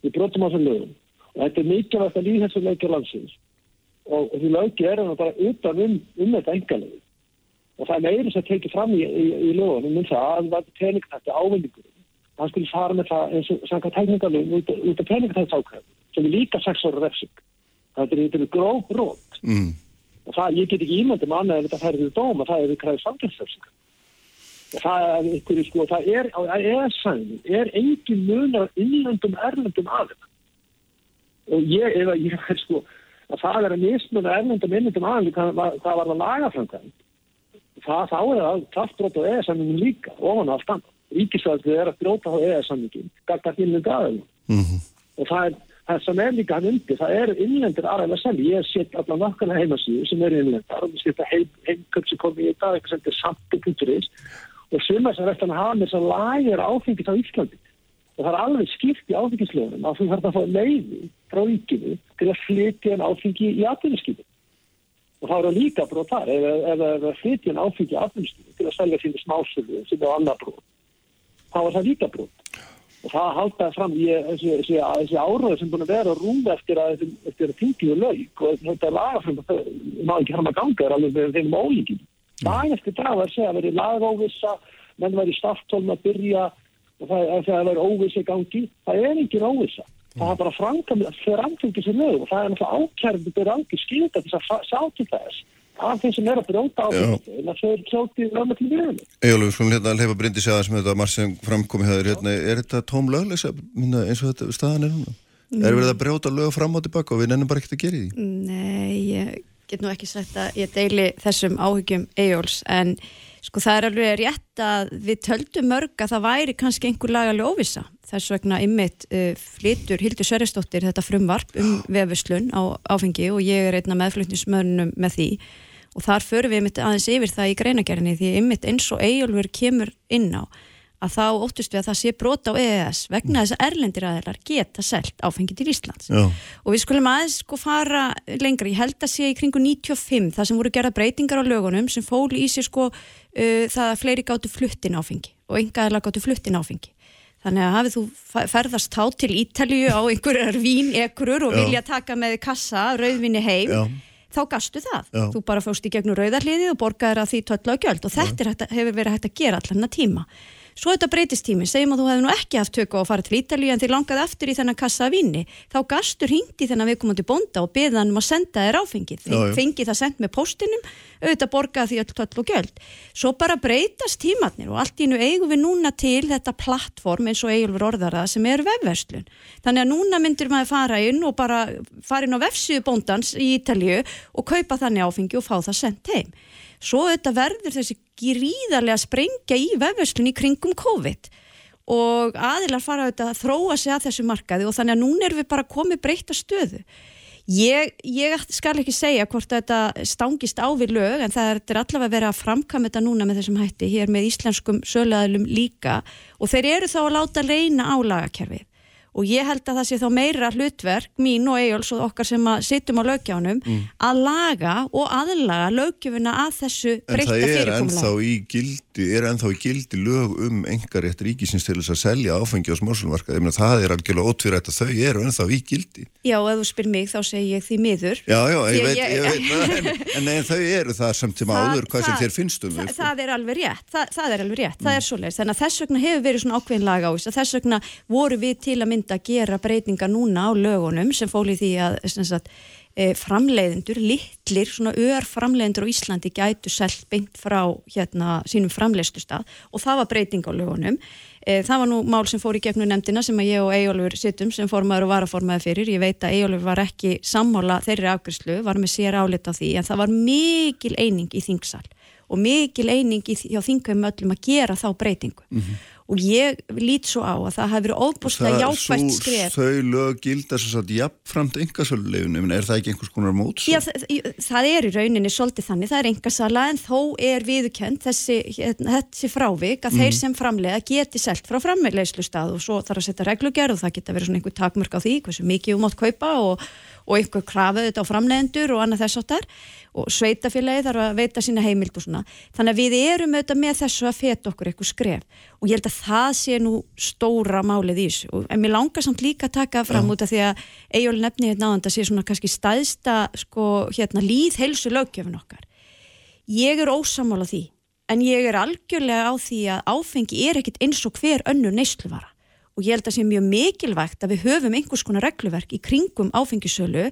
við brotum á þessum lögum og þetta er mikilvægt að líða þessu lögja landsins og, og því lögja er það bara utan um, um þetta engalegu og það er meira sem tekið fram í, í, í lögunum um það að það er peningtætti ávinningur það skulle fara með það eins og sanga tekningalum út, út af peningtætti ákveð sem er líka sex ára refsing Þetta er, er gróf brot. mm. Og það, ég get ekki ímyndum annað en þetta færið í dóm að það er við kræðið samfélsefsing. Það einhverju sko, það er, á ESA-inu er engin munar innlöndum erlendum aðeins. Og ég, ef að ég er [laughs] sko, að það er að mismuna erlendum innlöndum aðeins, það var það var að laga framkvæm. Það, þá er það kraftbrot á ESA-inu líka, ofan allt annað. Ríkisvæðið er að brjóta á ESA-inu, gaggar innlöndu aðeins Mm og það er það sem er líka hann undir, það eru innlendir aðræðlega selji, ég set allan nokkana heimasíðu sem eru innlendar og ég setja heim, heimköp sem kom í þetta, eitthvað sem er samt.is og sumar sem að hafa með þess að lager áfengis á Íslandi. Og það er alveg skipt í áfengislögunum að þú þarf að fá leiði frá ríkinu til að flytja en áfengi í atvinnuskipi og það eru líka brot þar að flytja en áfengi í atvinnuskipi til að selja sínu smásölu sem er annar brot þá er það líka brot. Og það haldaði fram ég, þessi, þessi, áraður sem búin að vera rúm eftir að eftir að tingiðu lauk og þetta lagafram má ekki fram að ganga er alveg við þeim ólíkin dag eftir dag var að segja að veri lagóvissa menn var í starftólum að byrja og það er að vera óvissa í gangi það er engin óvissa það er bara framkvæmlega framkvæmlega sér lög og það er náttúrulega ákjærandi byrja ákjör skilta þess að til þess að þeim sem er að brjóta á Já. því en að þau eru klótið lögum til viðinu Ejólfur, skulum hérna að leifa brindi segja sem þetta marg sem framkomi hefur hérna, er þetta tóm minna, eins og þetta staðan er núna? Er verið að brjóta lög fram og tilbaka og við nennum bara ekkert að gera í því? Nei, ég get nú ekki sagt að ég deili þessum áhyggjum Eyjóls en sko það er alveg rétt að við töldum mörg að það væri kannski einhver lagalega óvisa þess vegna ymmit uh, flytur Hildur Sverrisdóttir þetta frumvarp um vefuslun á áfengi og ég er einna meðflutnismörnum með því. Og þar förum við ymmit aðeins yfir það í greinagerðinni því ymmit eins og Eyjólfur kemur inn á að þá óttust við að það sé brota á EES vegna þess að erlendir aðeinar geta selt áfengi til Íslands Já. og við skulum aðeins sko fara lengra, ég held að sé í kringu 95 það sem voru gerða breytingar á lögunum sem fól í sér sko uh, það að fleiri gáttu fluttin áfengi og engaðarlega gáttu fluttin áfengi þannig að hafið þú fe- ferðast þá til Ítalíu á einhverjar vínekrur og Já. vilja taka með kassa rauðvinni heim Já. þá gastu það, Já. þú bara fóst í gegnum rauðarliði og borgaðir að því töllu á gjöld og þetta er hægt, hefur verið hægt að gera allan að tíma svo þetta breytist tími, segjum að þú hefði nú ekki haft tökku á að fara til Ítalíu en þið langaði aftur í þennan kassa af víni, þá gastur hringdi þennan viðkomandi bónda og beða hann um að senda þér áfengið, Já, já. fengi það sendt með postinum, auðvitað borgaði því öll töll og gjöld. Svo bara breytast tímatnir og allt í nú eigum við núna til þetta plattform eins og eigulfur orðara sem er vefverslun. Þannig að núna myndir maður fara inn og bara fara inn á vefsíðu bóndans í Ítalíu og kaupa þannig áfengi og fá það sendt heim. Svo þetta verður þessi gríðarlega sprengja í vefverslun í kringum COVID. Og aðilar fara auðvitað að þróa sig að þessu markaði og þannig að núna erum við bara komið breyta stöðu. Ég, ég skal ekki segja hvort þetta stangist á við lög en það er, allavega verið að framkama þetta núna með þessum hætti hér með íslenskum söluæðlum líka. Og þeir eru þá að láta reyna á lagakerfið og ég held að það sé þá meira hlutverk mín og Egil's og okkar sem að sittum á lögjáunum að laga og aðlaga löggjöfuna að þessu En breytta það er ennþá í gildi, er ennþá í gildi lög um engarétt ríkisins til þess að selja áfengi á smársulmarkaði. Ég meina það er algjörlega ótvírætt að þau eru ennþá í gildi. Já, ef þú spyr mig þá segi ég því miður. Já, já, ég að veit, ég- ég veit, en, en, en þau eru það samt sem áður, hvað sem þér finnst um þau. það er alveg rétt, það, það er alveg rétt, það er svoleiðis þannig að þess vegna hefur verið svona ákveðin lag á þess þess vegna voru við til að mynda að gera breytingar núna á lögunum sem fóli því að framleiðendur, litlir svona ör framleiðendur á Íslandi gætu selt beint frá hérna sínum framleiðslustað. Og það var breyting á lögunum. E, það var nú mál sem fór í gegnum nefndina sem að ég og Eyjólfur sittum sem formaður og varaformaður fyrir, ég veit að Eyjólfur var ekki sammála þeirri afgjörslu, var með sér álit á því en það var mikil eining í þingsal og mikil eining í, hjá þingum öllum að gera þá breytingu og ég lít svo á að það hafi verið óbúslega jákvægt skref Þau lög gilda svo satt jafnframt engasöluleifinu, er það ekki einhvers konar móts? Já, það, það er í rauninni svolítið þannig, það er engasala en þó er viðukent þessi, hérna, þessi frávik að þeir sem framlega geti selt frá framleiðslu stað og svo þarf að setja reglugerð og það geta verið svona einhver takmörk á því hversu mikið þú mátt kaupa og, og einhver krafið þetta á framleiðendur og annað þess áttar og sveitafélagi þarf að veita sína heimild og svona. Þannig að við erum auðvitað með þessu að feta okkur eitthvað skref og ég held að það sé nú stóra málið í þessu. Og- En mér langar samt líka að taka fram út af því að Eyjól nefni hérna áðan það sé svona kannski stæðsta sko hérna líð heilsu löggjöfun okkar. Ég er ósamála því en ég er algjörlega á því að áfengi er ekkit eins og hver önnur neysluvara og ég held að sé mjög mikilvægt að við höfum einhvers konar regluverk í kringum áfengisölu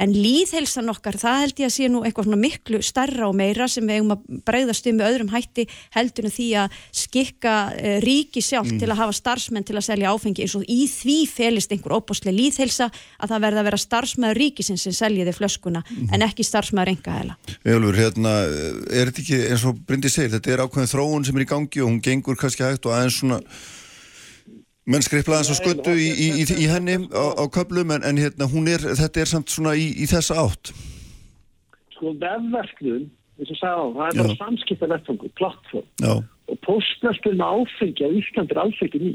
en líðhelsan okkar, það held ég að sé nú eitthvað miklu starra og meira sem við eigum að bregðast um með öðrum hætti heldur en því að skikka uh, ríki sjálf til að hafa starfsmenn til að selja áfengi. Eins og í því felist einhver óbúslega líðhelsa að það verða að vera starfsmæður ríkisins sem seljiði flöskuna en ekki starfsmæður engaðela. Jálfur, hérna, er þetta ekki eins og Bryndi segir, þetta er ákveðin þróun sem er í gangi og hún gengur kannski hægt og aðeins svona menn skriflaði eins og skuttu í, í, í, í henni á, á köplum en, en hérna, er, þetta er samt svona í þessa átt. Sko vefverknum, eins og sagði á, það er bara Já. samskipta vettfangur, plattform Já, og postverslun með áfengi á Íslandi er alls ekki ný.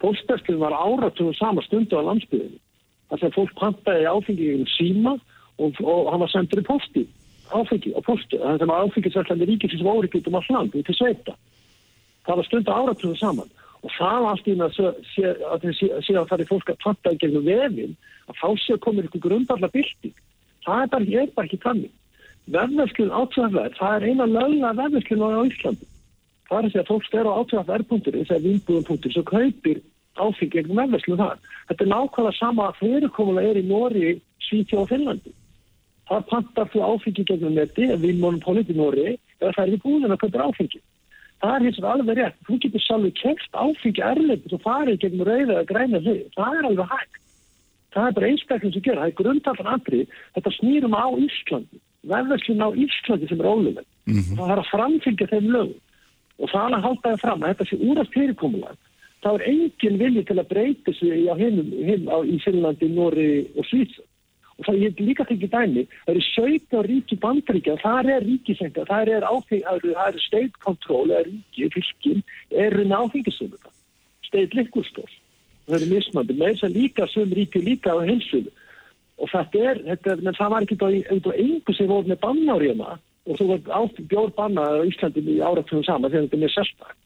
Postverslun var áratugum sama stundu á landsbyðinu. Það sem fólk pantaði áfengi í síma og, og hann var sendur í posti áfengi og posti. Það sem áfengisverslandi ríkisins voru ekki út um all land, út til sveita. Það var stundu áratugum saman og það allt í að að að það er fólk að panta í gegnum vefin að þá sé að komið ykkur grundarla bylting. Það er bara, er bara ekki þannig. Vefverslun átvöðverð, það er eina lögla vefverslun á Íslandi. Það er að segja að fólk stær á átvöðverð.is eða vinnbúðum.is og kaupir áfengi gegnum vefverslun þar. Þetta er nákvæmlega sama að fyrirkomulega er í Nóri, Svíþjó og Finnlandi. Það pantar þú áfengi gegnum Nóri, eða það er að hins vegar alveg rétt. Þú getur sjálfur kemst áfengi erlendis og farið gegnum rauða eða græna þau. Það er alveg hægt. Það er bara einstaklega sem gera. Það er grundallan andrið. Þetta snýrum á Íslandi. Vefverslun á Íslandi sem er óluleg. Það er að framfylgja þeim lögum. Og það er að halda það fram að þetta sé úrast fyrirkomulag. Það er engin vilji til að breyta sig á hinum, hinn á, í Finnlandi, Nóri og Svíþjóð. Og það ég líka tekið dæmi, það eru 17 ríki bandaríkja, þar er ríkisengar, þar er áfeng, það það eru state control, eða ríki, fylkin, eru áfengisöfum state liquor stores. Það eru mismandi, með þess að líka söm ríki líka á heilsuðu. Og þetta er, þetta, er- menn það var ekki auðvitað engu sem voru með bannáriðna og þú var áfeng bjór bannað á Íslandi í áratugum sama þegar þetta er með sérstak.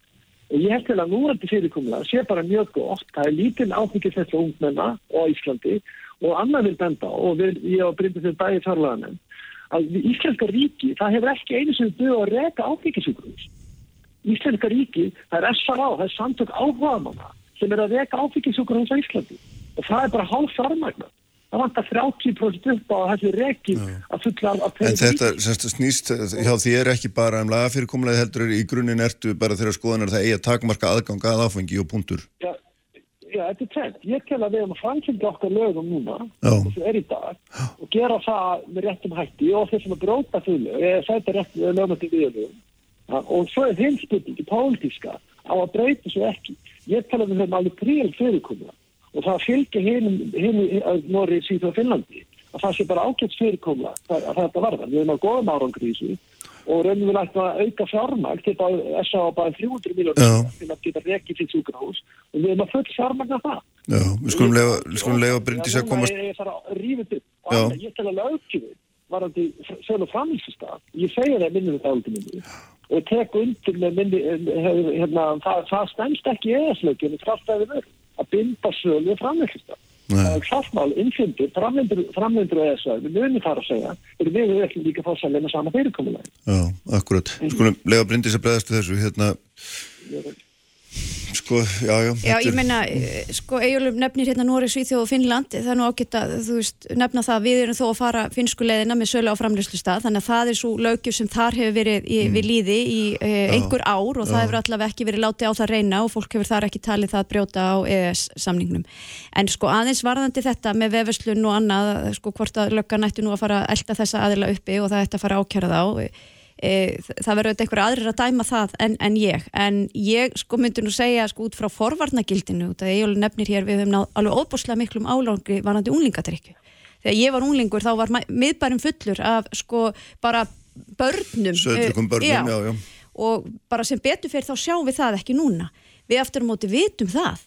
Og ég held til að núrandi fyrirkomlega sé bara mjög gott, það er lítinn áfengisveitla ungmenna á Íslandi og annað vil benda og við, ég og Bryndið fyrir bæði þarlaðanum að Íslenska ríki, það hefur ekki einu sem duð að reka áfengisjúkrús. Íslenska ríki, það er SRA, það er samtök áhugamanna sem er að reka áfengisjúkrús á Íslandi og það er bara hálf fjármagna. Það vantar 30% upp á þessi reki að fulla af en þetta semst, snýst hjá þér ekki bara um lagafyrirkomlega heldur er í grunninn ertu bara þeirra skoðanar það eigi að takmarka aðgang að áfengi og punktur. Já, já, þetta er tveit. Ég tel að við erum að framfylgja okkar lögum núna, þessu er í dag, og gera það með réttum hætti og þeir sem að bróta þau lög, eða sæta rétt með lögum til viðlögum. Ja, og svo er þeim spurningi, pólitíska, á að breyta svo ekki. Ég tel að við höfum alveg gríl fyrirkomuna og það fylgja hinum, hinum Nóri, Svíð og Finnlandi að það sé bara ágætt fyrirkomuna að þetta varða. Við höfum að í þessu og við ættum að auka fjármagn til að SA á bara 300 Já. miljónir til að geta rekið til sjúkrahús og við höfum að full fjármagna það. Já, við skulum lega, við skulum lega Bryndís að komast Ég, þarf að rífa þetta. Og annað, Ég tel að lögkjöfið varandi sölu framlýsistaf. Ég segja það minnum þetta aldrei minni og tek undir með minni, hérna, það, það stendst ekki eðaslökjunni frátt að að binda sölu framlýsistaf. Er sáttmál, innfyndur, framvindur, framvindur og eða við munum þar að segja, erum við ekki líka fórsalega með sama fyrirkomulega. Já, akkurat. Skulum lega Bryndís að bregðast við þessu hérna sko, já, já Já, ég meina, eh, sko, Eyjólfur nefnir hérna Nóri, Svíþjóð og Finnland, það er nú ágætt að, þú veist, nefna það, við erum þó að fara finsku leiðina með sölu á framlýslu þannig að það er svo lögjur sem þar hefur verið í, við líði í eh, einhver ár og það hefur allavega ekki verið látið á það reyna og fólk hefur þar ekki talið það brjóta á EES-samningnum. En sko aðeins varðandi þetta með vefverslun og annað, sko hvort að löggan ætti nú að fara að elda þessa aðila uppi og það ætti að fara að ákjæra þá, e, það verður einhver aðrir að dæma það en, en ég, en ég sko myndi nú segja sko út frá forvarnagildinu út að ég alveg nefnir hér, við höfum náð alveg óbúslega miklum álangri varandi unglingadrykju þegar ég var unglingur þá var miðbærum fullur af sko bara börnum börnum, já, já. og bara sem betur fyrir þá sjáum við það ekki núna. Við aftur á móti vitum það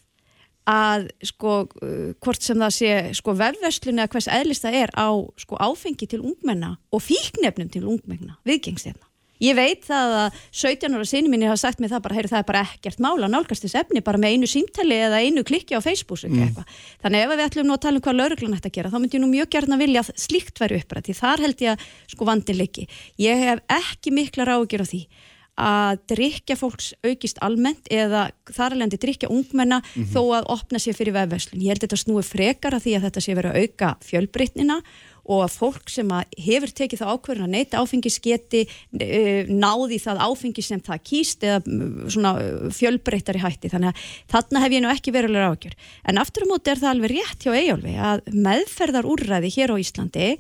að sko uh, hvort sem það sé sko vefverslun eða hvers eðlist það er á sko áfengi til ungmenna og fíknefnum til ungmenna viðgengstefna. Ég veit það að 17 ára sinni minni hafa sagt mér það bara, heyru það er bara ekkert mála nálgast þess efni bara með einu símtali eða einu klikki á Facebook mm. eitthvað. Þannig ef við ætlum nú að tala um hvað lauruglan að gera þá myndi ég nú mjög gerna vilja að slíkt væri upprætt því þar held ég að sko vandin liggi. Ég hef ekki mikla ráðgjör á því að drikja fólks aukist almennt eða þar alveg drikja ungmenna þó að opna sér fyrir vefverslun. Ég held þetta snúi frekar að því að þetta sé verið að auka fjölbreytnina og að fólk sem að hefur tekið það ákverðin að neyta áfengis geti náði það áfengi sem það kýst eða mm, svona uh, fjölbreyttari hætti. Þannig að þarna hef ég nú ekki verulegur ákjör en aftur á móti er það alveg rétt hjá Eyjólfi að meðferðar úrræði hér á Íslandi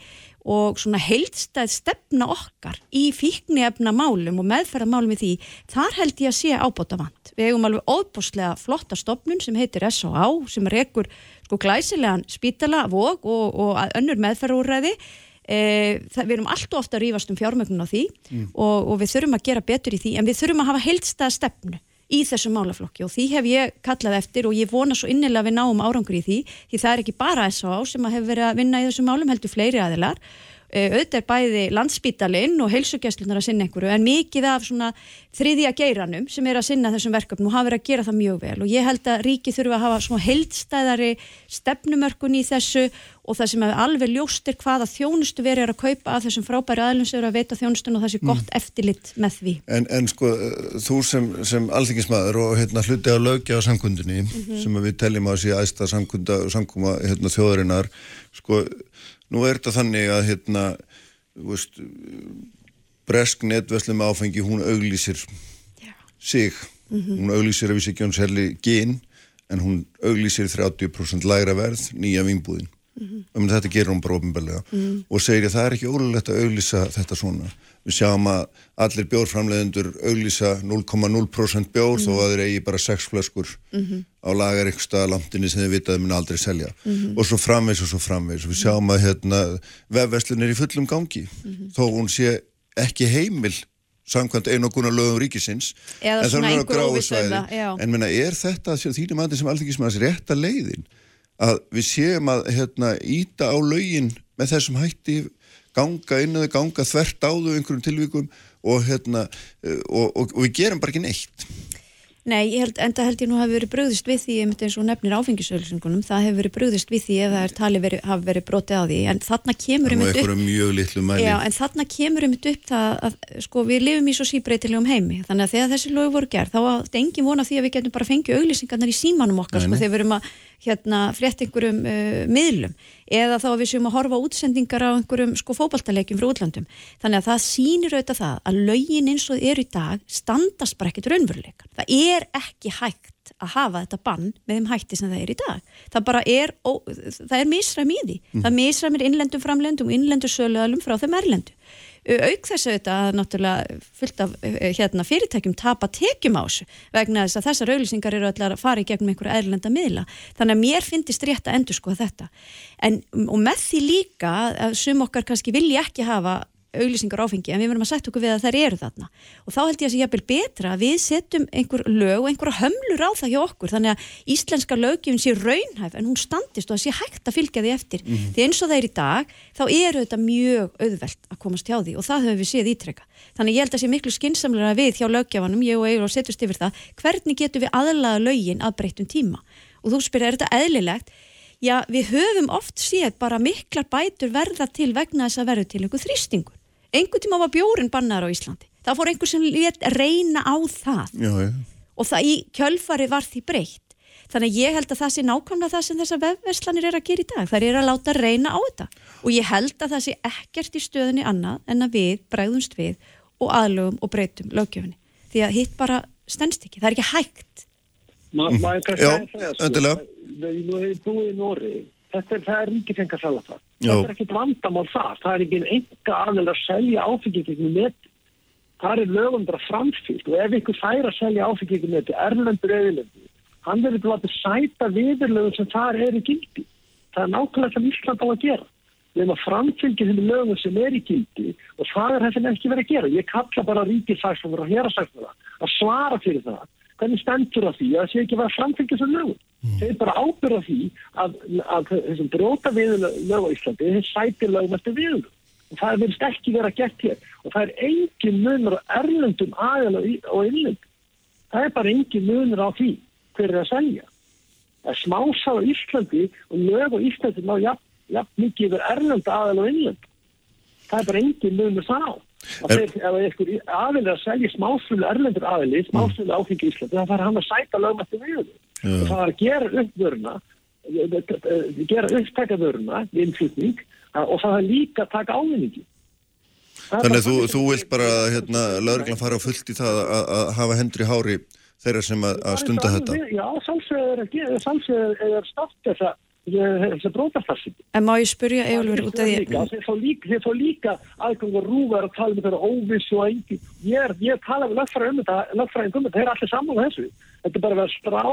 og svona heildstæð stefna okkar í fíknefna málum og meðferðamálum í því, þar held ég að sé ábóta vant. Við hefum alveg óbúslega flotta stopnun sem heitir S.O.A. sem rekur sko glæsilegan spítala, vok og, og önnur meðferðarúræði e, það, við erum alltaf ofta að rífast um fjármögnun á því og, og við þurfum að gera betur í því en við þurfum að hafa heildstæða stefnu í þessu málaflokki og því hef ég kallað eftir og ég vona svo innilega að við náum árangur í því því það er ekki bara S.A. sem að hefur verið að vinna í þessu málum heldur fleiri aðilar auðvitað er bæði landsspítalinn og heilsugjastlunar að sinna einhverju en mikið af svona þriðja geiranum sem er að sinna þessum verkefnum og hafa verið að gera það mjög vel. Og ég held að ríki þurfa að hafa svona heildstæðari stefnumörkun í þessu og það sem er alveg ljóstir hvaða þjónustu verið er að kaupa af þessum frábæri aðlum sem eru að veita þjónustun og sé gott eftirlit með því. En, en sko, uh, þú sem, sem alþingismæður og hérna, hluti á lögja á samkundinni sem að við teljum að sé æsta samkunda, samkuma hérna, þjóðarinnar, sko, nú er þetta þannig að hérna, veist, bresk netverslu með áfengi, hún auglýsir sig, hún auglýsir að við séum sérli gen, en hún auglýsir 30% lægra verð nýja vinnbúðin. Mm þetta gerir hún bara ofinbarlega og segir að það er ekki ólulegt að auglýsa þetta svona. Við sjáum að allir bjórframleðendur auglýsa 0,0% bjór þó að þeir eigi bara 6 flöskur á lagar ykkur staða landinni sem þeir vita að þeir mun aldrei selja. Og svo framvegs og svo framvegs og við sjáum að hérna, vefverslun er í fullum gangi. Þó hún sé ekki heimil samkvæmt einoguna lögum ríkisins. Eða en það er á einhver gráu óvissa svæði. það, já. en menna, er þetta þínum aðeins sem alþingismæðis rétta leiðin? Að við séum að hérna, íta á lögin með þessum hætti ganga inn eða ganga þvert á þau einhverjum tilvíkum og, hérna, eh, og, og, og við gerum bara ekki neitt. Nei, ég held, enda held ég nú hafi verið brugðist við því, einmitt eins og nefnir áfengisauðlýsingunum, það hefur verið brugðist við því ef það er tali veri, hafi verið brotið á því, en þarna kemur og einmitt upp Já, en þarna kemur einmitt upp það að sko, við lifum í svo síbreytilegum heimi. Þannig að þegar þessi lög voru gerð þá átti engin vona því að við getum bara fengið auglýsingarnar í símanum okkar Nei, sko, þegar við erum að hérna, frétt einhverjum uh, miðlum eða þá að við séum að horfa útsendingar á einhverjum sko, fótballtaleikjum frá útlandum þannig að það sýnir auðvitað það að lögin eins og eru í dag standast bara ekkit raunveruleikan það er ekki hægt að hafa þetta bann með þeim hætti sem það er í dag. Það bara er, ó, það er misræm í því. Það misræmir innlendum framlendum og innlendur söluðalum frá þeim erlendu auk þess að þetta náttúrulega fullt af eh, hérna, fyrirtækjum tapa tekjum á þessu vegna þess að þessar auglýsingar eru allar að fara í gegnum einhverja erlenda miðla. Þannig að mér finnist rétt að endur sko þetta. En, og með því líka að sum okkar kannski vilja ekki hafa auglýsingar áfengi en við verðum að setja okkur við að þær eru þarna. Og þá held ég að sé jafnvel betra að við setjum einhver lög og einhverja hömlur á það hjá okkur þannig að íslenska lögjum sé raunhæf en hún standist og að sé hægt að fylgja því eftir. Því eins og það er í dag þá eru þetta mjög auðvelt að komast hjá því og það höfum við séð ítrekka þannig ég held að sé miklu skinsamlega við hjá lögjafanum ég og Egur og setjast yfir það hvernig getum við aðlaga lögin að breyttum tíma? Og þú spyrir er þetta eðlilegt Já, við höfum oft séð bara miklar bætur verða til vegna þess að verður til einhver þrýstingur. Einhver tíma var bjórin bannar á Íslandi. Það fór einhver sem let reyna á það Já, já. og það í kjölfari var því breytt. Þannig að ég held að það sé nákvæmlega það sem þessar vefverslanir er að gera í dag. Það er að láta reyna á þetta. Og ég held að það sé ekkert í stöðunni annað en að við bregðumst við og aðlögum og breytum lögjöfinni. Því að hitt bara stendst ekki. Það er ekki hægt. Ma, Mhm. maður kannski að segja sko, endilega. að- nú hefur búið í Nóri þetta er, það er að selja það þetta er ekkit vandamál það það er ekki enga aðeins að selja áfengi gegnum neti það er lögum bara framfylgt og ef ykkur fær að selja áfengi gegnum neti erlendur eðilendur hann verður bara að sæta viðurlögum sem þar er í gildi. Það er nákvæmlega sem Ísland á að gera. Við erum að framfylgja þeim lögum sem er í gildi og það er það sem ekki verið að gera. Ég kalla bara hérasaksfóður að svara fyrir það hvernig stendur það því að það sé ekki að framfylgja þessum lögum? Þeir bara ábyrða því að, að þessum brota viðlög á Íslandi þeir sæti lögum eftir viðlög og það er verið ekki verið að gert hér. Og það er engin munur á erlendum aðeins og innlend það er bara engin munur á því hver er að selja. Að smása á Íslandi og lög á Íslandi má jafn, jafn mikið yfir erlenda aðeins og innlend það er bara engin munur þá að þeir, ef einhver aðili að selja smásölu erlendur aðili, smásölu áfengi í Íslandi, þá fara hann að sæta lögmætti við. Og það er að gera upp vöruna, gera upptæka vöruna, innflutning, og það er líka að taka ávinningi. Er Þannig að þú, þú vilt bara að hérna, lögreglan fara á fullt í það að, að hafa hendur í hári þeirra sem að, að stunda þetta. Já, sálsögur er að gera, sálsögur er að þessa brótastarfsing. En má ég spurja Egilur út af því Þeir fá líka, þeir fá líka aðgang og rúvar að tala um þetta óvissu og engi. Ég er, ég tala við lögfræðing um þetta, þeir eru allir sammála þessu. Þetta er bara að vera strá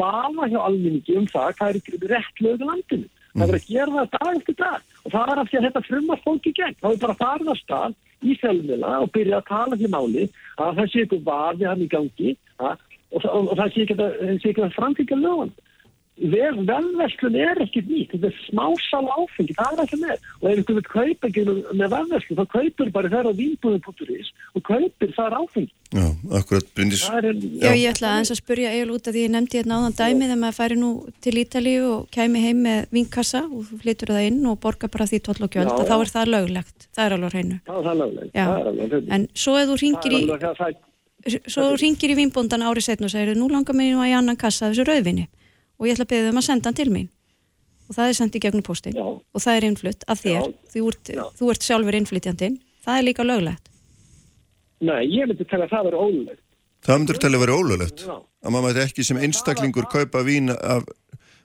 vafa hjá almenningi um það hvað er rétt lög í landinu. Það er að gera það dag eftir dag. Og það er af því að þetta frumar fólk í gegn. Það er bara að fara það stað í fjölmjöla og byrja að tala því máli að það sé eitthvað vafi hann í gangi að, og, og, og það sé ekki að, sé ekki að. Velverslun er ekki nýtt, þetta er smásal áfengi, það er ekki með. Og ef ykkur vil kaupa ekki með velverslun, þá kaupir bara þeirra á vínbúðum.is og kaupir það áfengi. Já, akkurat. Það er, Já, ég ætla aðeins að spurja Egil út af því ég nefndi hérna áðan dæmið þegar maður færi nú til Ítalíu og kæmi heim með vinkassa og þú flytur það inn og borgar bara því toll og gjöld og þá er það löglegt, það er alveg hreinu. það er alveg, Já. það er alveg. En svo ef þú ringir í, svo þú ringir í vínbóndan árið setn og segir nú langar mér nú að í annan kassa af þessu rauðvinni og ég ætla að beða um að senda hann til mín og það er sendt í gegnum postin Já. og það er innflutt af þér, þú ert, þú ert sjálfur innflytjandinn, það er líka löglegt. nei, ég myndi tala að það verður ólulegt. Það myndur talið að vera ólulegt. Að maður mætti ekki sem einstaklingur kaupa vín af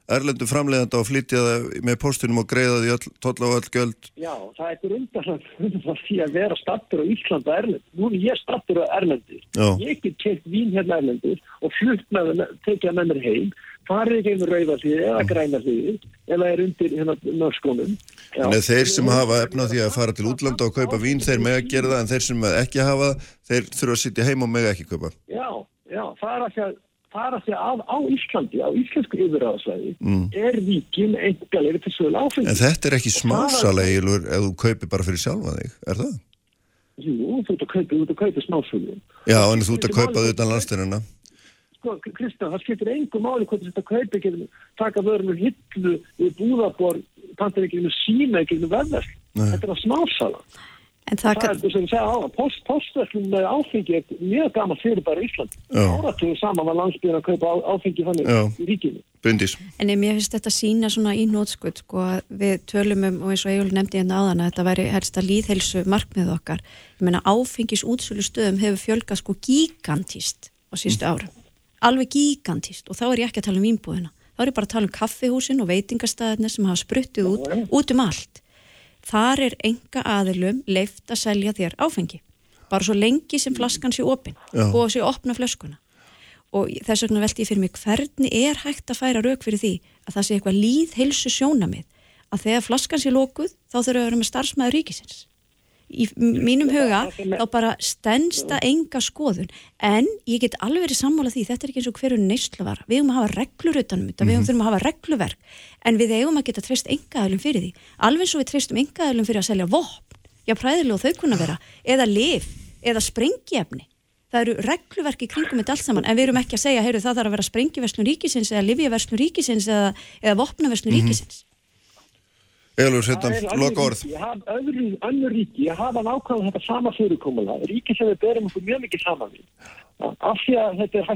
erlendu framleiðanda og flytja það með postunum og greiða því öll, tolla og öll göld. Já, það er frá því að vera stattur á Ísland og Erlend. Nú er ég stattur á Erlendi. Já. Ég get keitt vín hérna Erlendi og flutt með það, tekið með mér heim, farið ekki um rauðarliði eða grænarliði eða er undir hérna mörgskonum. Þannig að þeir sem hafa efna því að fara til útlanda og kaupa vín, þeir mega gera það, en þeir sem ekki hafa þeir þurfa að sitja heim og mega ekki kaupa. Já, já, að því að að því að á Íslandi, á íslensku yfirraðasvæði, mm. er ríkin engalegri til sögul áfengi. En þetta er ekki smásalegilur ef þú kaupir bara fyrir sjálfa þig, er það? Jú, þú ert að kaupa, þú ert að kaupa smásölu. Já, en þú ert að kaupa það utan landstyrina. Sko, Kristján, það skiptir engum máli hvort þetta ekki taka vörunum hillu við búðabor, pantar ekki með síma ekki með verðverð. Þetta er að smásala. En það, Það er það sem ég segja á að post, postverslun með áfengi er mjög gaman fyrir bara Ísland. Já. Áratugur saman var landsbyrðan að kaupa á, áfengi þannig Já. í ríkinu. Bryndís. En ég finnst þetta sína svona í nótskut sko að við tölum um og eins og Egil nefndi hérna áðan að þetta væri helst að líðhelsu markmið okkar. Ég meina áfengis útsölu stöðum hefur fjölgað sko gigantist á sístu árum. Alveg gigantist og þá er ég ekki að tala um vínbúðina. Þá er ég bara að tala um kaffihúsin og veitingastæðinir sem hafa spruttið út, út um allt. Þar er enga aðilum leift að selja þér áfengi. Bara svo lengi sem flaskan sé opinn og sé opna flöskuna og þess vegna velti ég fyrir mig hvernig er hægt að færa rauk fyrir því að það sé eitthvað líðheilsu sjónamið að þegar flaskan sé lókuð þá þurfa að vera með starfsmæður ríkisins í mínum huga þá bara stendsta enga skoðun. En ég get alveg verið sammála því þetta er ekki eins og hverju neyslavara við eigum að hafa reglur utanum þetta, við eigum þurfum að hafa regluverk en við eigum að geta treyst engaðalum fyrir því. Alveg eins og við treystum engaðalum fyrir að selja vopn, já præðilega og þau kunna vera eða lif, eða sprengjefni það eru regluverk í kringum þetta allt saman en við erum ekki að segja, heyrðu það þarf að vera sprengjuverslun ríkisins eða livjaverslun ríkisins eða, eða vopnaverslun ríkisins Er önnur loka orð. ríki, hafa- öðru, önnur ríki hafa nákvæmlega þetta sama fyrirkomulega, ríki sem við berum okkur mjög mikið saman við. Af því að þetta er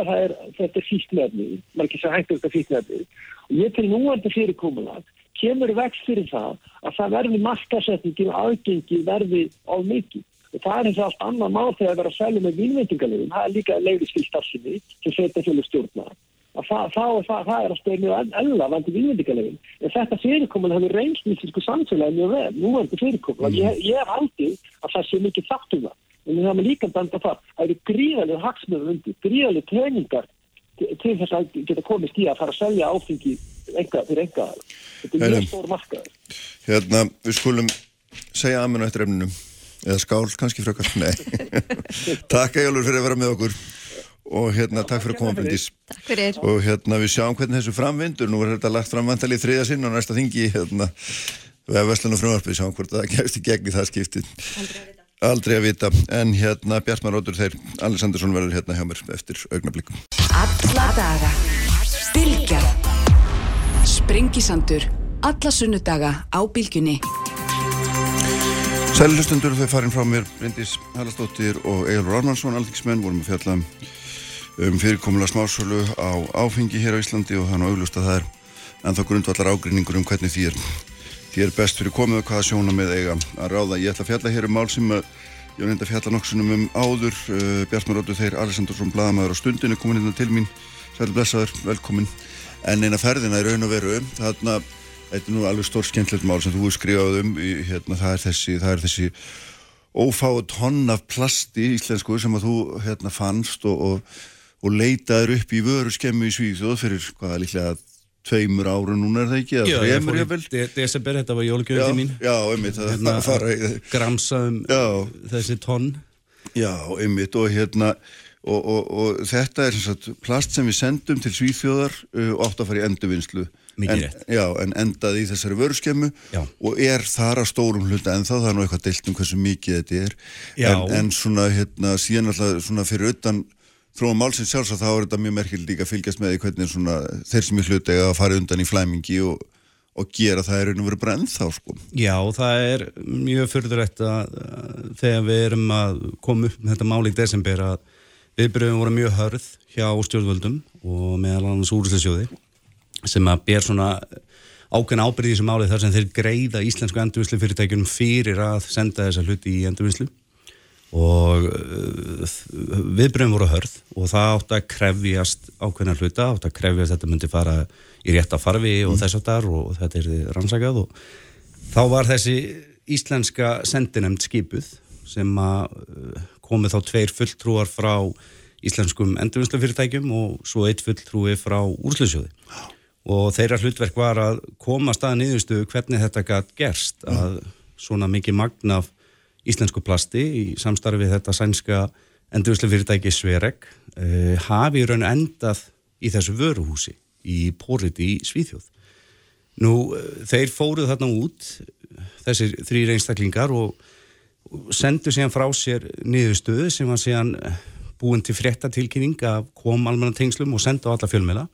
að það er, þetta er fíknefni, margir sem hættur þetta fíknefni. Og ég til núandi fyrirkomulega kemur vext fyrir það að það verði markasetningi og aðgengi verði á mikið. Og það er eins og allt annað mál þegar það er að selja með vínveitingalöfum, það er líka leiði skilstarsinni sem setja fjölu stjórna að það, það, það, það er að spila mjög ella vandi viðmyndigalefin. En þetta fyrirkomulega hefur reynst íslensku samfélagi mjög vel. Nú er þetta fyrirkomulega. Ég, ég er haldið að það sé mikið þátt um það. En það er líka benda það. Það eru gríðalega hagsmöður undir, gríðalega treiningar til þess að geta komist í að fara að selja áfengi enga, fyrir enga. Þetta er mjög stór markaður. Hérna, við skulum segja aminu eftir efninu. Eða skál, kannski frekar. Nei. [laughs] takk Egalur fyrir að vera með okkur. Og hérna, takk fyrir að koma, Bryndís. Takk fyrir Og hérna, við sjáum hvernig þessu framvindur. Nú er þetta lagt fram vantalið þriða sinn og næsta þingi, hérna, við hefum veslan og frumvarpið, sjáum hvort það kemst í gegn í það skiptið. Aldrei að vita. En hérna, Bjartmar Rótur, þeir, Alessandarsson verður hérna hjá mér eftir augnablikum. Alla daga Bilgjan Sprengisandur Alla sunnudaga á Bilgjunni Sælustendur þau farin frá mér Bryndís Hallastóttir og Egilur Armansson alþingismenn vorum að fjalla um, um fyrirkomulega smásölu á áfengi hér á Íslandi og þannig auglust að það er ennþá grundvallar ágrinningur um hvernig því er því er best fyrir komið og hvaða sjóna með eiga að ráða. Ég ætla að fjalla hér um mál sem ég var nefnd að fjalla nokksunum um áður. Uh, Bjartmaróttu þeir Alessandursson Blaðamæður á stundinu komin hérna til mín. Sæl blessaður, velkomin. En eina ferðina í raun og veru þarna Þetta er nú alveg stór skemmtilegt mál sem þú skrifaði um. Hérna, það er þessi, er þessi ófáu tonn af plasti íslensku sem að þú hérna, fannst og, og, og leitaður upp í vöru skemmu í Svíþjóð fyrir hvaða líklega tveimur ára núna er það ekki? Já, ég fór í desember, þetta var jólugjöfið mín Já, einmitt það hérna, [laughs] fara, Gramsa um já, þessi tonn. Já, einmitt og hérna og, og þetta er sagt, plast sem við sendum til Svíþjóðar uh, og átt að fara í endurvinnslu. Mikið rétt. Já, en endaði í þessari vörskemmu og er þar að stórum hluta en þá það er nú eitthvað deilt um hversu mikið þetta er. En, en svona hérna síðan alltaf svona fyrir utan þróum málsins sjálfs að þá er þetta mjög merkild líka að fylgjast með því hvernig svona þeir sem er hluta að fara undan í flæmingi og, og gera það er einhvern veginn bara ennþá sko. Já, það er mjög fyrðurætt að þegar við erum að koma upp með þetta mál í desember að viðbyrjum voru mjög hörð hjá stjórnvöldum og meðal annars úrslesjóði sem að ber svona ákveðna ábyrði í þessu máli þar sem þeir greiða íslensku endurvinnslu fyrirtækjum fyrir að senda þessa hluti í endurvinnslu og uh, viðbröðum voru hörð og það átt að krefjast ákveðna hluta, átt að krefjast þetta myndi fara í rétta farfi og mm. þess að þar og þetta er rannsakað og þá var þessi íslenska sendinemnd skipuð sem að uh, komið þá tveir fulltrúar frá íslenskum endurvinnslufyrirtækjum og svo eitt fulltrúi frá úrslusjóði og þeirra hlutverk var að koma staðan yfirstu hvernig þetta gætt gerst mm. að svona mikið magna af íslensku plasti í samstarfið þetta sænska endurvislu fyrirtæki Sverek eh, hafi raun endað í þessu vöruhúsi í Póriti í Svíþjóð. Nú eh, þeir fóruð þarna út þessir þrý einstaklingar og sendu síðan frá sér niðurstöðu sem var síðan búin til fréttatilkynning af kom almenna tengslum og senda á alla fjölmela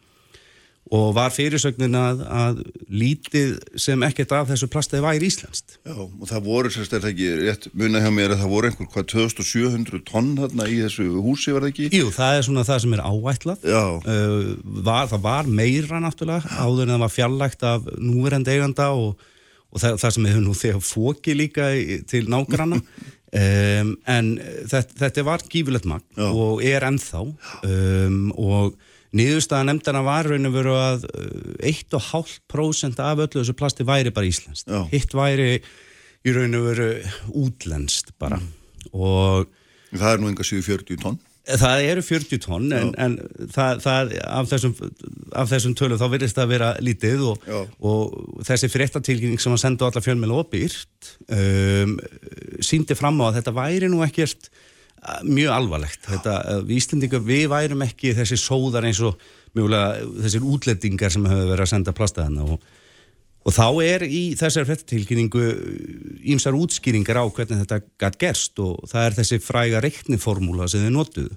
og var fyrirsögnin að, að lítið sem ekkert af þessu plastið væri íslenskt. Já, og það voru sérstaklega ekki rétt munið hjá mér að það voru einhver hvað 2700 tonn hérna í þessu húsi var það ekki? Jú, það er svona það sem er áætlað. Uh, var, það var meira náttúrulega áður en það var fjallægt af núverend eiganda og, og það, það sem hefur nú þegar fóki líka til nágranna. [laughs] Um, en þetta, þetta var gífulegt magn og er ennþá. Um, og Nýðustæða nefndana var raun og veru að 1,5% uh, af öllu þessu plasti væri bara íslenskt. Já. Hitt væri í raun og veru útlenskt bara. Mm. Og það er nú enga 740 tónn? Það eru 40 tónn en, en það, það, af, þessum, af þessum tölum þá verðist það að vera lítið og, og þessi fréttatilkynning sem að senda alla fjölmjölu opýrt um, síndi fram á að þetta væri nú ekkert mjög alvarlegt. Þetta, við Íslandingar, við værum ekki þessi sóðar eins og mjögulega þessir útlendingar sem hefur verið að senda plastaðana og, og þá er í þessar frettilkynningu ímsar útskýringar á hvernig þetta gætt gerst og það er þessi fræga reikniformúla sem þið notuðu.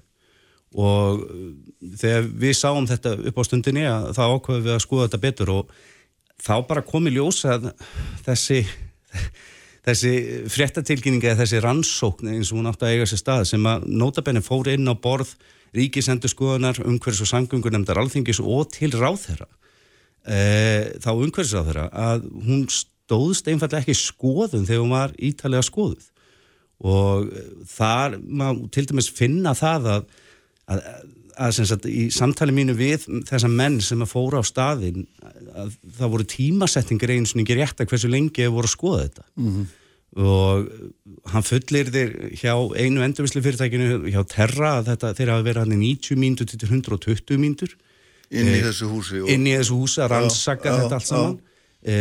Og þegar við sáum þetta upp á stundinni að þá ákveðum við að skoða þetta betur og þá bara komi ljósa þessi þessi fréttatilkynninga eða þessi rannsókn eins og hún átti að eiga sér stað sem að nótabenni fór inn á borð ríkisendur skoðunar, umhverfis og sangungur nefndar alþingis og til ráðherra. E, þá umhverfis ráðherra að hún stóðst einfallega ekki skoðun þegar hún var ítalega skoðuð. Og þar má til dæmis finna það að, að, að sagt, í samtali mínu við þessa menn sem að fóra á staðin að það voru tímasettingar eins og ekki rétt að hversu lengi hefur voru að skoða þetta. Mm -hmm og hann fullir þér hjá einu endurvislu fyrirtækinu hjá Terra að þetta, þeir hafa verið hann í 90 mínútur til 120 mínútur. Inn í e, þessu húsi og... inn í þessu húsi að rannsaka já, þetta allt saman. E,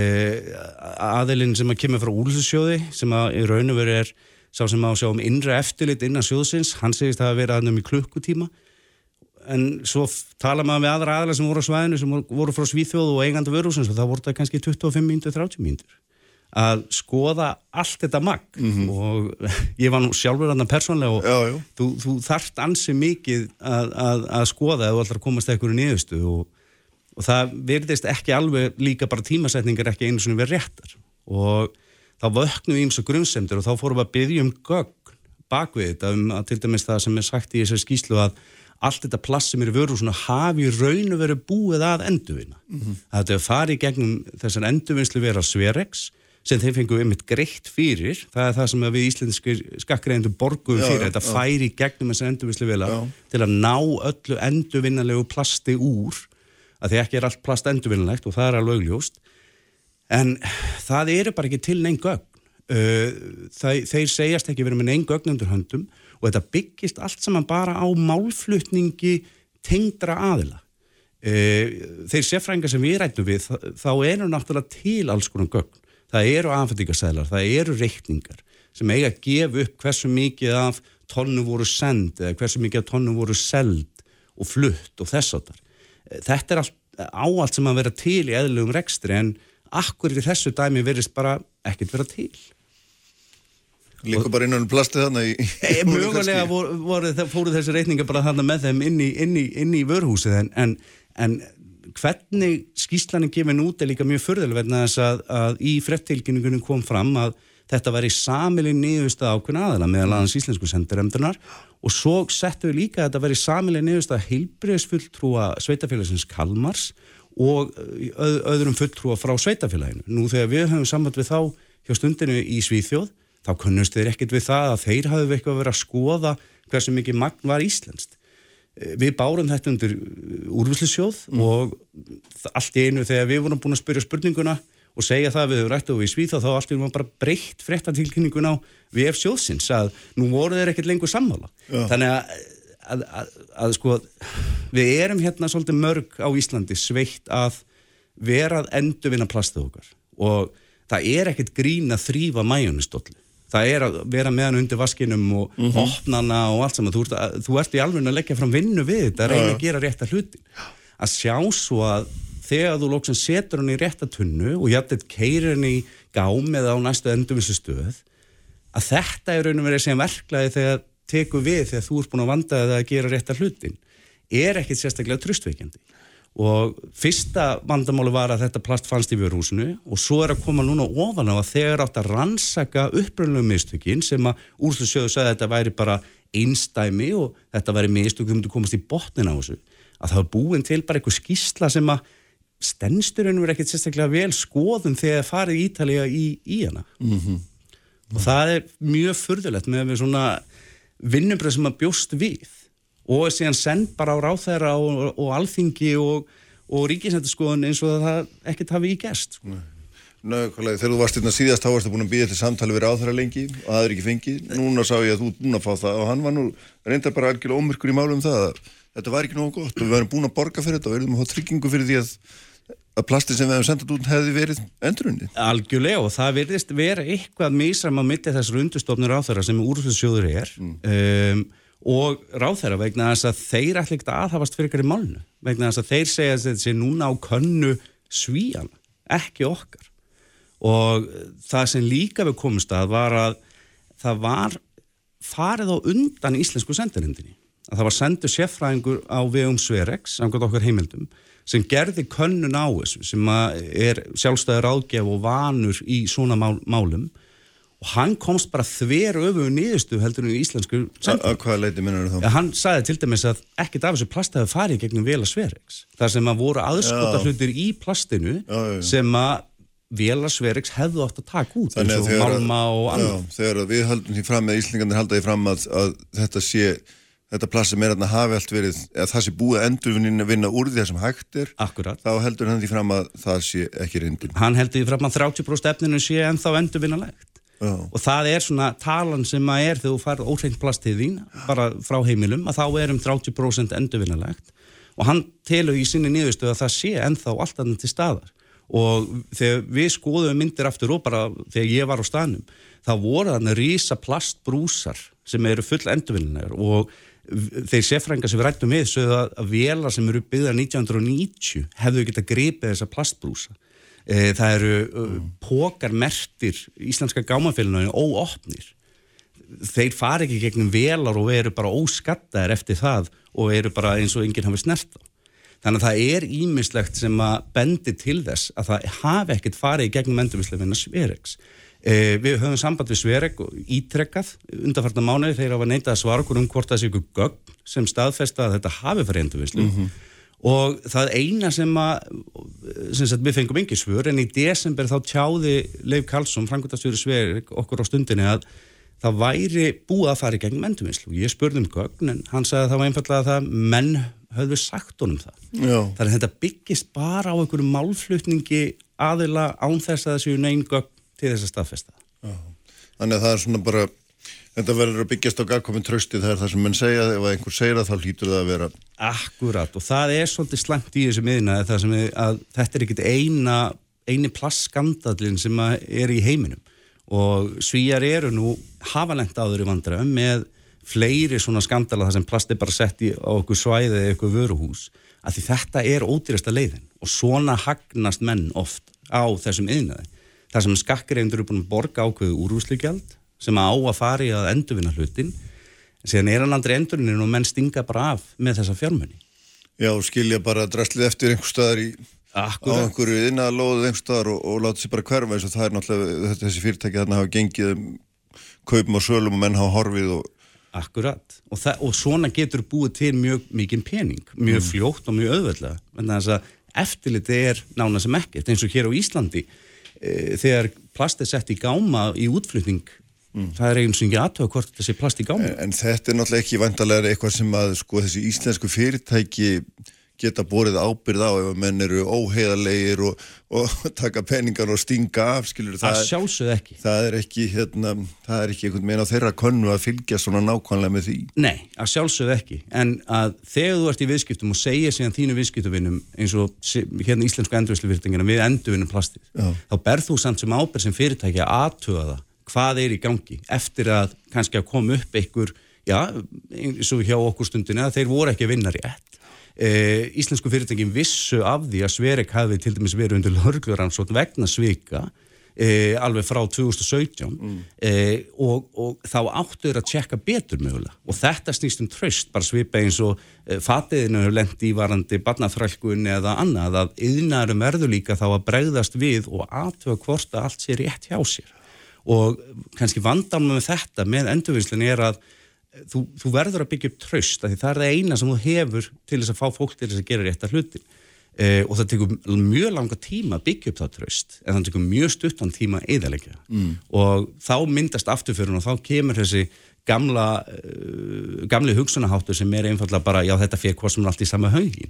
aðilinn sem að kemur frá Úlsusjóði sem að í raun og veru er sá sem að sjá um innra eftirlit innan sjóðsins, hann segist að hafa verið hann um í klukkutíma. En svo tala maður með aðra aðila sem voru á svæðinu sem voru frá Svíþjóð og eigandi vörúsins og það voru það kannski 25 mínútur, 30 mínútur að skoða allt þetta magn mm -hmm. og ég var nú sjálfur þarna persónlega og já, já. þú, þú þarft ansi mikið að, að, að skoða ef þú ætlar að komast eitthvað í nýðustu og, og það verðist ekki alveg líka bara tímasetningar ekki einu svona verið réttar og þá vöknum við ímsa grunnsemdir og þá fórum við að byggja um gögn bakvið þetta um að til dæmis það sem er sagt í þessari skýslu að allt þetta plass sem er í vöru hafi raun og verið búið að endurvinna. Mm -hmm. Þetta er farið gegnum þessar endurvinnslu vera sveregs sem þeim fengum við mitt greitt fyrir það er það sem við íslenskir skakkreiðendur borgum fyrir, já, þetta já. færi gegnum þessar endurvinnslu vera til að ná öllu endurvinnalegu plasti úr að því ekki er allt plast endurvinnalegt og það er alveg augljóst. En það eru bara ekki til neinn gögn. Það, þeir segjast ekki verið með neinn gögn undir höndum og þetta byggist allt saman bara á málflutningi tengdra aðila. E, þeir seffrænga sem við rættum við þá eru náttúrulega til alls konar gögn það eru afhendingarsælar, það eru reikningar sem eiga að gefa upp hversu mikið af tonnu voru send eða hversu mikið af tonnu voru seld og flutt og þess að þar þetta er allt, áallt sem að vera til í eðlugum rekstri en akkur í þessu dæmi verist bara ekkert vera til? Líka bara innan um plastið þannig í... E, Mjögulega voru, voru, fóru þessi reikninga bara þannig með þeim inn í, í, í vörhúsið en, en, en hvernig skýslaninn gefin út er líka mjög förðuleg verðin að, að í frettilkynningunum kom fram að þetta var í samilin nýðust ákveðin aðala meðal aðans íslensku sendiremdunar og svo settu við líka að þetta var í samilin nýðust að heilbreyðsfulltrúa sveitafélagsins Kalmars og öð, öðrum fulltrúa frá sveitafélaginu. Nú þegar við höfum samband við þá hjá stundinu í Svíþjóð þá kunnust þeir ekkert við það að þeir hafðu eitthvað að vera að skoða hversu mikið magn var íslenskt. Eh, við bárum þetta undir eh, úrvöldsjóð mm. og allt í einu þegar við vorum búin að spyrja spurninguna og segja það við höfum rætt og við svíða þá allt í einu bara breytt frettatilkynningun á ef sjóðsins að nú voru þeir ekkert lengur sammála. Já. Þannig að, að, að, að sko við erum hérna svolítið mörg á Íslandi sveitt að vera að endurvinna plastið okkar og það er ekkert grín að þrýfa mæjunistóli það er að vera með hann undir vaskinum og mm -hmm. opnana og allt saman. Þú þú ert í alveg að leggja fram vinnu við þetta að reyna að gera rétt að hlutin að sjá svo að þegar þú lóksum setur hann í réttatunnu og jættið keirir hann í gám eða á næstu endurvissu stöð að þetta er raun og verið sem verklaði þegar teku við þegar þú ert búin að vanda það að gera rétt að hlutin. Er ekkit sérstaklega tröstveikjandi og fyrsta vandamáli var að þetta plast fannst í vörhúsinu og svo er að koma núna ofan á að þegar átt að rannsaka uppröðunum mistökin sem að úrslusjöðu sagði að þetta væri bara einstæmi og þetta væri mistök þegar þú komast í botnin á þessu að það var búin til bara eitthvað skísla sem að stensturinn verið ekkert sérstaklega vel skoðum þegar farið ítalega í, í hana mm -hmm. og það er mjög fyrðulegt með svona vinnubröð sem að bjóst við og síðan send bara á ráþæra og, og alþingi og, og ríkisendurskoðun eins og það ekkert hafi í gerst sko. Nákvæmlega, þegar þú varst hérna síðast þá varst það búin að býja til samtali við ráþæra lengi og það er ekki fengið, núna sá ég að þú er búin að fá það og hann var nú reyndar bara algjörlega ómyrkur í málum það þetta var ekki nógu gott og við varum búin að borga fyrir þetta og við erum að hafa tryggingu fyrir því að að plastin sem við hefum sendat út hefði verið endurunni. Algjörlega og það verðist vera eitthvað mísram á mitti þessar undustofnur á þeirra sem úrflöðsjóður er mm. um, og ráð þeirra vegna þess að þeir ætla ekkert aðhafast fyrir ykkar í málnu vegna þess að þeir segja að þetta sé núna á könnu svíjan, ekki okkar. Og það sem líka við komumst að var að það var farið á undan íslensku sendinhendinni að það var sendu seffræðingur á vegum Sverex, samkvæmt okkar heimildum sem gerði könnun á þessu sem er sjálfstæður ágjaf og vanur í svona mál, málum og hann komst bara þver öfu nýðustu heldur í íslensku að hvað leiti minnur þá? Ja, hann sagði til dæmis að ekkert af þessu plast hefði farið gegnum vela sveriks þar sem að voru aðskota hlutir í plastinu já, já, sem að vela sveriks hefðu átt að taka út eins og malma og annað. þegar við haldum því fram með Íslingarnir haldaði fram að, að þetta sé þetta plast sem er að hafi allt verið að það sé búið endurvinnin að vinna úr því það sem hægt er Akkurat. þá heldur hann því fram að það sé ekki reyndin. Hann heldur því fram að 30% efninu sé en þá endurvinnalegt Já. og það er svona talan sem að er þegar þú farið óhreint plastið þín bara frá heimilum að þá er um 30% endurvinnalegt og hann telur í sinni nýðustu að það sé ennþá alltaf til staðar. Og þegar við skoðum myndir aftur og bara þegar ég var á staðnum þá voru þannig rísa plastbrúsar sem eru full endurvinnilegar og þeir seffrænga sem við rættum við sögðu að vela sem eru byggðar 1990 hefðu gett að gripa þessa plastbrúsa það eru mm. pókarmertir íslenska gámafélaginu óopnir þeir fari ekki gegnum velar og eru bara óskattaðir eftir það og eru bara eins og enginn hafi snert á þannig að það er ímislegt sem að bendi til þess að það hafi ekkert farið gegnum endurvislefinna sveriks Eh, við höfum samband við Sverek og ítrekkað undanfarnar mánuði þegar það var neitað að svara okkur um hvort það sé ykkur gögn sem staðfesta að þetta hafi farið endurvinnslu Mhm. Og það eina sem að sem sagt, við fengum engi svör en í desember þá tjáði Leif Karlsson, frangotastjóri Sverek okkur á stundinni að það væri búið að fara í gegnum endurvinnslu. Ég spurði um gögn en hann sagði að það var einfallega að það menn höfðu sagt honum það. Já. þannig að þetta byggist bara á einhverju málflutningi aðila án þess að það séu neyn gögn til þess að staðfesta. Þannig að það er svona bara, þetta verður að byggjast á gagkomin trösti, það er það sem menn segja, ef einhver segir það þá hlýtur það að vera. Akkurat og það er svolítið slæmt í þessu miðina það að þetta er ekkit eina eini plastskandallin sem að er í heiminum. Og svíjar eru nú hafalent áður í vandræðum með fleiri svona skandala þar sem plast er bara sett í, okkur svæði eða okkur vöruhús að því þetta er ódýrasta leiðin. Og svona hagnast menn oft á þessum yðnaði þar sem skakkareindur eru búin að borga ákveðu úrúslugjald sem á að fari að endurvinna hlutin síðan er hann aldrei endurvinnin og menn stinga bara af með þessa fjármunni Já, skilja bara drastlið eftir einhver staðar í, á Akkurat. einhverju innalóðu einhver staðar og, og láta sér bara hverfa eins og það er náttúrulega, þessi fyrirtæki þarna hafa gengið um kaupum og sölum og menn hafa horfið og Akkurat. Og, það, og svona getur búið til mjög mikið pening, mjög Mm. fljótt og mjög auðveldlega. En þess að eftirliti er nána sem ekkert eins og hér á Íslandi. E, þegar plast er sett í gáma í útflutning það er og ekki aðtöða hvort þetta sé plast í gáma En, en þetta er náttúrulega ekki vantarlega eitthvað sem að sko þessi íslensku fyrirtæki geta borið ábyrð á ef að menn eru óheiðarlegir og, og [laughs] taka peningar og stinga af, skilur að sjálfsögð ekki. Það er ekki, hérna, það er ekki einhvern veginn á þeirra könnu að fylgja svona nákvæmlega með því. Nei, að sjálfsögð ekki. En að þegar þú ert í viðskiptum og segja síðan þínu viðskiptuvinnum eins og hérna íslensku endurvislufyrirtingina við endurvinnum plastið Já. þá berð þú samt sem ábyrð sem fyrirtæki að aðtuga það hvað er í gangi eftir að kannski að koma upp einhver, já, eins og hjá okkur stundinu að þeir voru ekki að vinna rétt. E, Íslensku fyrirtækin vissu af því að Sverek hafi til dæmis verið undir lörgluransótt vegna svika e, alveg frá 2017 e, og, og þá áttu þeir að tjekka betur mögulega. Og þetta snýst um tröst, bara svipa eins og e, fatiðinu hefur lendi í varandi barnaþrælkun eða annað að yðnarum verður líka þá að bregðast við og aðtöða hvort að allt sé rétt hjá sér og kannski vandan með þetta með endurvinnslun er að þú, þú verður að byggja upp tröst því það er það eina sem þú hefur til þess að fá fólk til þess að gera rétt að hluti. Eh, og það tekur mjög langa tíma að byggja upp það tröst en það tekur mjög stuttan tíma að eðalegja Mm. og þá myndast afturförun og þá kemur þessi gamla uh, gamli hugsunaháttur sem er einfallega bara já þetta fyrir hvað sem er allt í sama haugin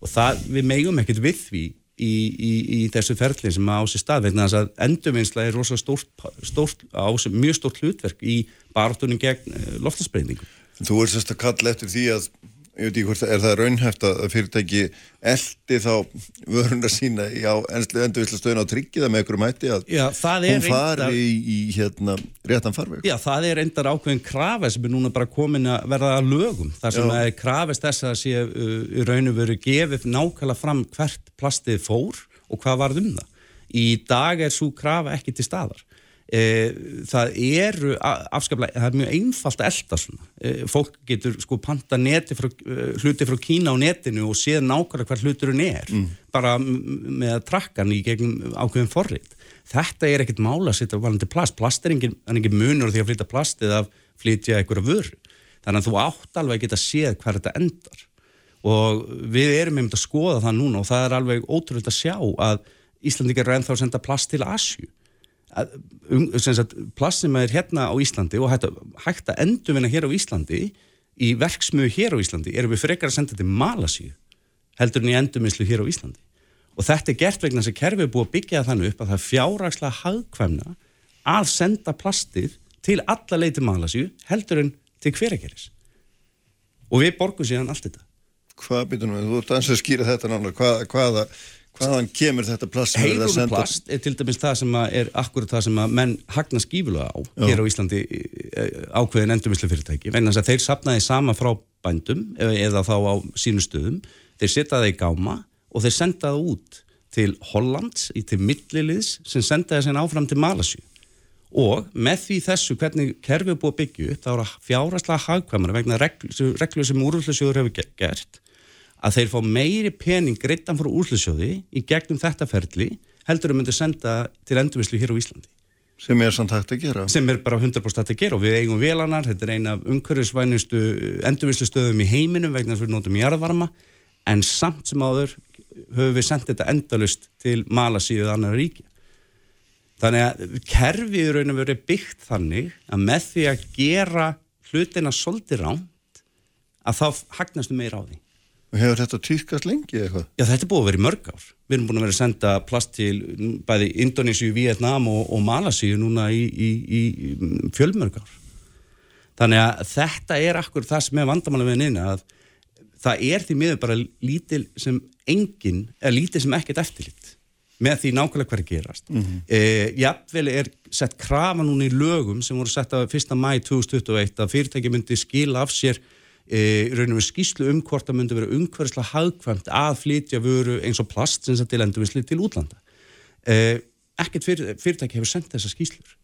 og það við megum ekkert við því í, í, í þessu ferli sem á sér stað vegna þess að endurvinnsla er rosalega stórt, stórt á mjög stórt hlutverk í baráttunum gegn uh, loftasbreyningu Þú ert sérst að kalla eftir því að, ég veit ekki hvort, er það raunhæft að fyrirtæki eldi þá vöruna sína á endurvislastöðin á tryggið með einhverjum hætti að Já, hún fari reyndar- í, í hérna réttan farveg. Já, það er endar ákveðin krafa sem er núna bara komin að verða að lögum. Það sem Já. er krafist þess að sé uh, í raun og veru gefið nákvæmlega fram hvert plastið fór og hvað varð um það. Í dag er svo krafa ekki til staðar. E, það eru afskaplega, það er mjög einfalt að elda svona. E, fólk getur sko panta frá, uh, hluti frá Kína á netinu og séð nákvæmlega hvað hluturinn er bara m- með að trakka hann í gegnum ákveðin forrið. Þetta er ekkert mála að setja valandi plast. Plast er engin, er engin munur því að flytja plast eða flytja einhverja vöru. Þannig að þú átt alveg að geta séð hvað þetta endar. Og við erum einmitt að skoða það núna og það er alveg ótrúlega að sjá að Íslandingar er ennþá að senda plast til Asju. Að, um, sem sem er hérna á Íslandi og hægt hægt að endurvinna hér á Íslandi í verksmiðu hér á Íslandi erum við frekar að senda til Malasíu heldur en í endurvinnslu hér á Íslandi. Og þetta er gert vegna að kerfið er búið að byggja þannig upp að það er fjárrakslega hagkvæmna að senda plastið til alla leið til Malasíu heldur en til hverageris. Og við borgum síðan allt þetta. Hvað býtum við, þú ert aðeins að skýra þetta náttúrulega, hvað, hvaða, hvaðan kemur þetta plast sem verið að Heilúru senda? plast er til dæmis það sem er akkurat það sem að menn hagna skífulega á Já. hér á Íslandi eh, ákveðin endurmislu fyrirtæki vegna þess að þeir sapnaði sama frá bændum eða, þá á sínu stöðum þeir setja það í gáma og þeir senda það út til Hollands í til milliliðs sem senda það sen áfram til Malasju og með því þessu hvernig kerfið er búið er það fjáraslega hagkvæmara vegna reglu, reglu sem úrvöldasjóður hefur ge- gert að þeir fá meiri pening greittan frá úrslösjóði í gegnum þetta ferli heldur að myndu senda til endurvislu hér á Íslandi. sem er samt hægt að gera. Sem er bara 100% hægt að gera og við eigum velanar, þetta er eina af umhverfisvænustu endurvislu stöðum í heiminum vegna þess að við notum jarðvarma. En samt sem áður höfum við sendið þetta endalust til Malasíu og annar ríki þannig að kerfið í raun og veru byggt þannig að með því að gera hlutina svolítið ránt að þá hagnastu meira á því hefur þetta týrkast lengi eitthvað? Já, þetta er búið að vera í mörg ár. Við erum búin að vera að senda plast til bæði Indonésiu, Vietnam og, og Malasíu núna í, í, í fjölmörg ár. Þannig að þetta er akkur það sem er vandamála við neina að það er því miður bara lítil sem engin, eða lítil sem ekkert eftirlitt með því nákvæmlega hverja gerast. Mm -hmm. e, Jafnvel er sett krafa núna í lögum sem voru sett að 1. mæ 2021 að fyrirtæki myndi skila af sér í rauninu við skýslu um hvort það myndi vera umhverfislega hagkvæmt að flytja vöru eins og plast sem þetta til endurvisli til útlanda. Eh, ekkert fyrir, fyrirtæki hefur sendt þessa skýslur.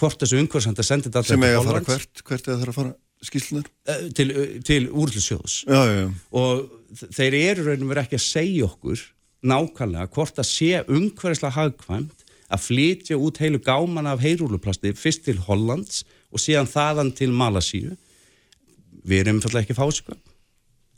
Hvort þessu umhverfislega sendir þetta sem eiga að fara hvert, hvert er það að fara skýslunar? Eh, til, til úrlusjóðs. Já, já, já. Og þeir eru rauninu verið ekki að segja okkur nákvæmlega hvort það sé umhverfislega hagkvæmt að flytja út heilu gáman af heyrúluplasti fyrst til Hollands og síðan þaðan til Malasíu við erum umfallega ekki fásikvæm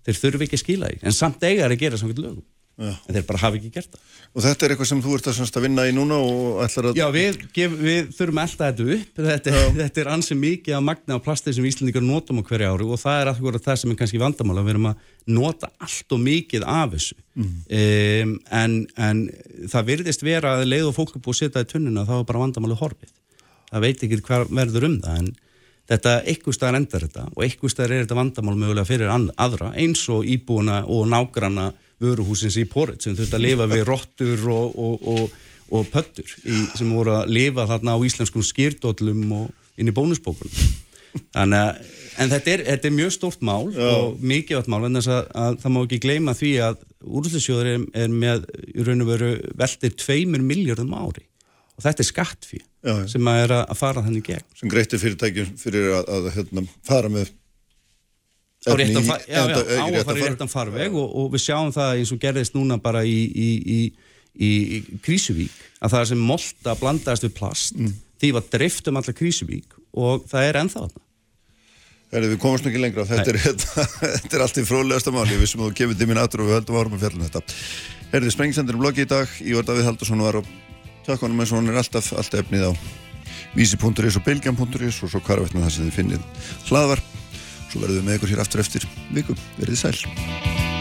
þeir þurfi ekki að skila því, en samt eiga er að gera samkvæmt lögum, Já. en þeir bara hafi ekki gert það. Og þetta er eitthvað sem þú ert að, að vinna í núna að... Já, við, gef, við þurfum alltaf þetta upp, þetta, þetta er ansið mikið af magna á plastið sem Íslandingar notum á hverju ári og það er alltaf það sem er kannski vandamála, við erum að nota allt og mikið af þessu, mm. um, en, en það virðist vera að leið og fólk er búið að setja í tunnuna þá er bara vandamála horfið. Það veit ekki hvað verður um það, en þetta eitthvað staðar endar þetta og eitthvað staðar er þetta vandamál mögulega fyrir aðra eins og íbúina og nágranna vöruhúsins í Porrit sem þurft að lifa við rottur og, og, og, og pöttur í, sem voru að lifa þarna á íslenskum skýrdóllum og inn í bónusbókunum. Þannig að en þetta er, þetta er mjög stórt mál Já. og mikið mál en þess að, að það má ekki gleyma því að úrlýsjóður er, er með í raun og veru veldir tveimur miljardum ári. Og þetta er skattfíð Já, sem að er að fara þannig gegn. Sem greitir fyrirtækjum fyrir að, að, að hérna, fara með á réttan já, já, á að réttan farveg. og, og við sjáum það eins og gerðist núna bara í, í, í, í Krísuvík að það sem molta blandaðist við plast mm. því var drift um alla Krísuvík og það er ennþá þarna. Herri, við komumst ekki lengra. Þetta er, þetta, [laughs] þetta er allt í fróðlegasta máli. Við sem þú kemur til mín aðtur og við höldum árum að fjalla um þetta. Herri, Sprengisendur er bloggi í dag. Ívar Davíð Haldursson var á takkanum eins og hann er alltaf, alltaf efnið á vísi.is og belgian.is og svo hvar veitna það sem þið finnið hlaðvar svo verðum við með ykkur hér aftur eftir viku, verðið sæl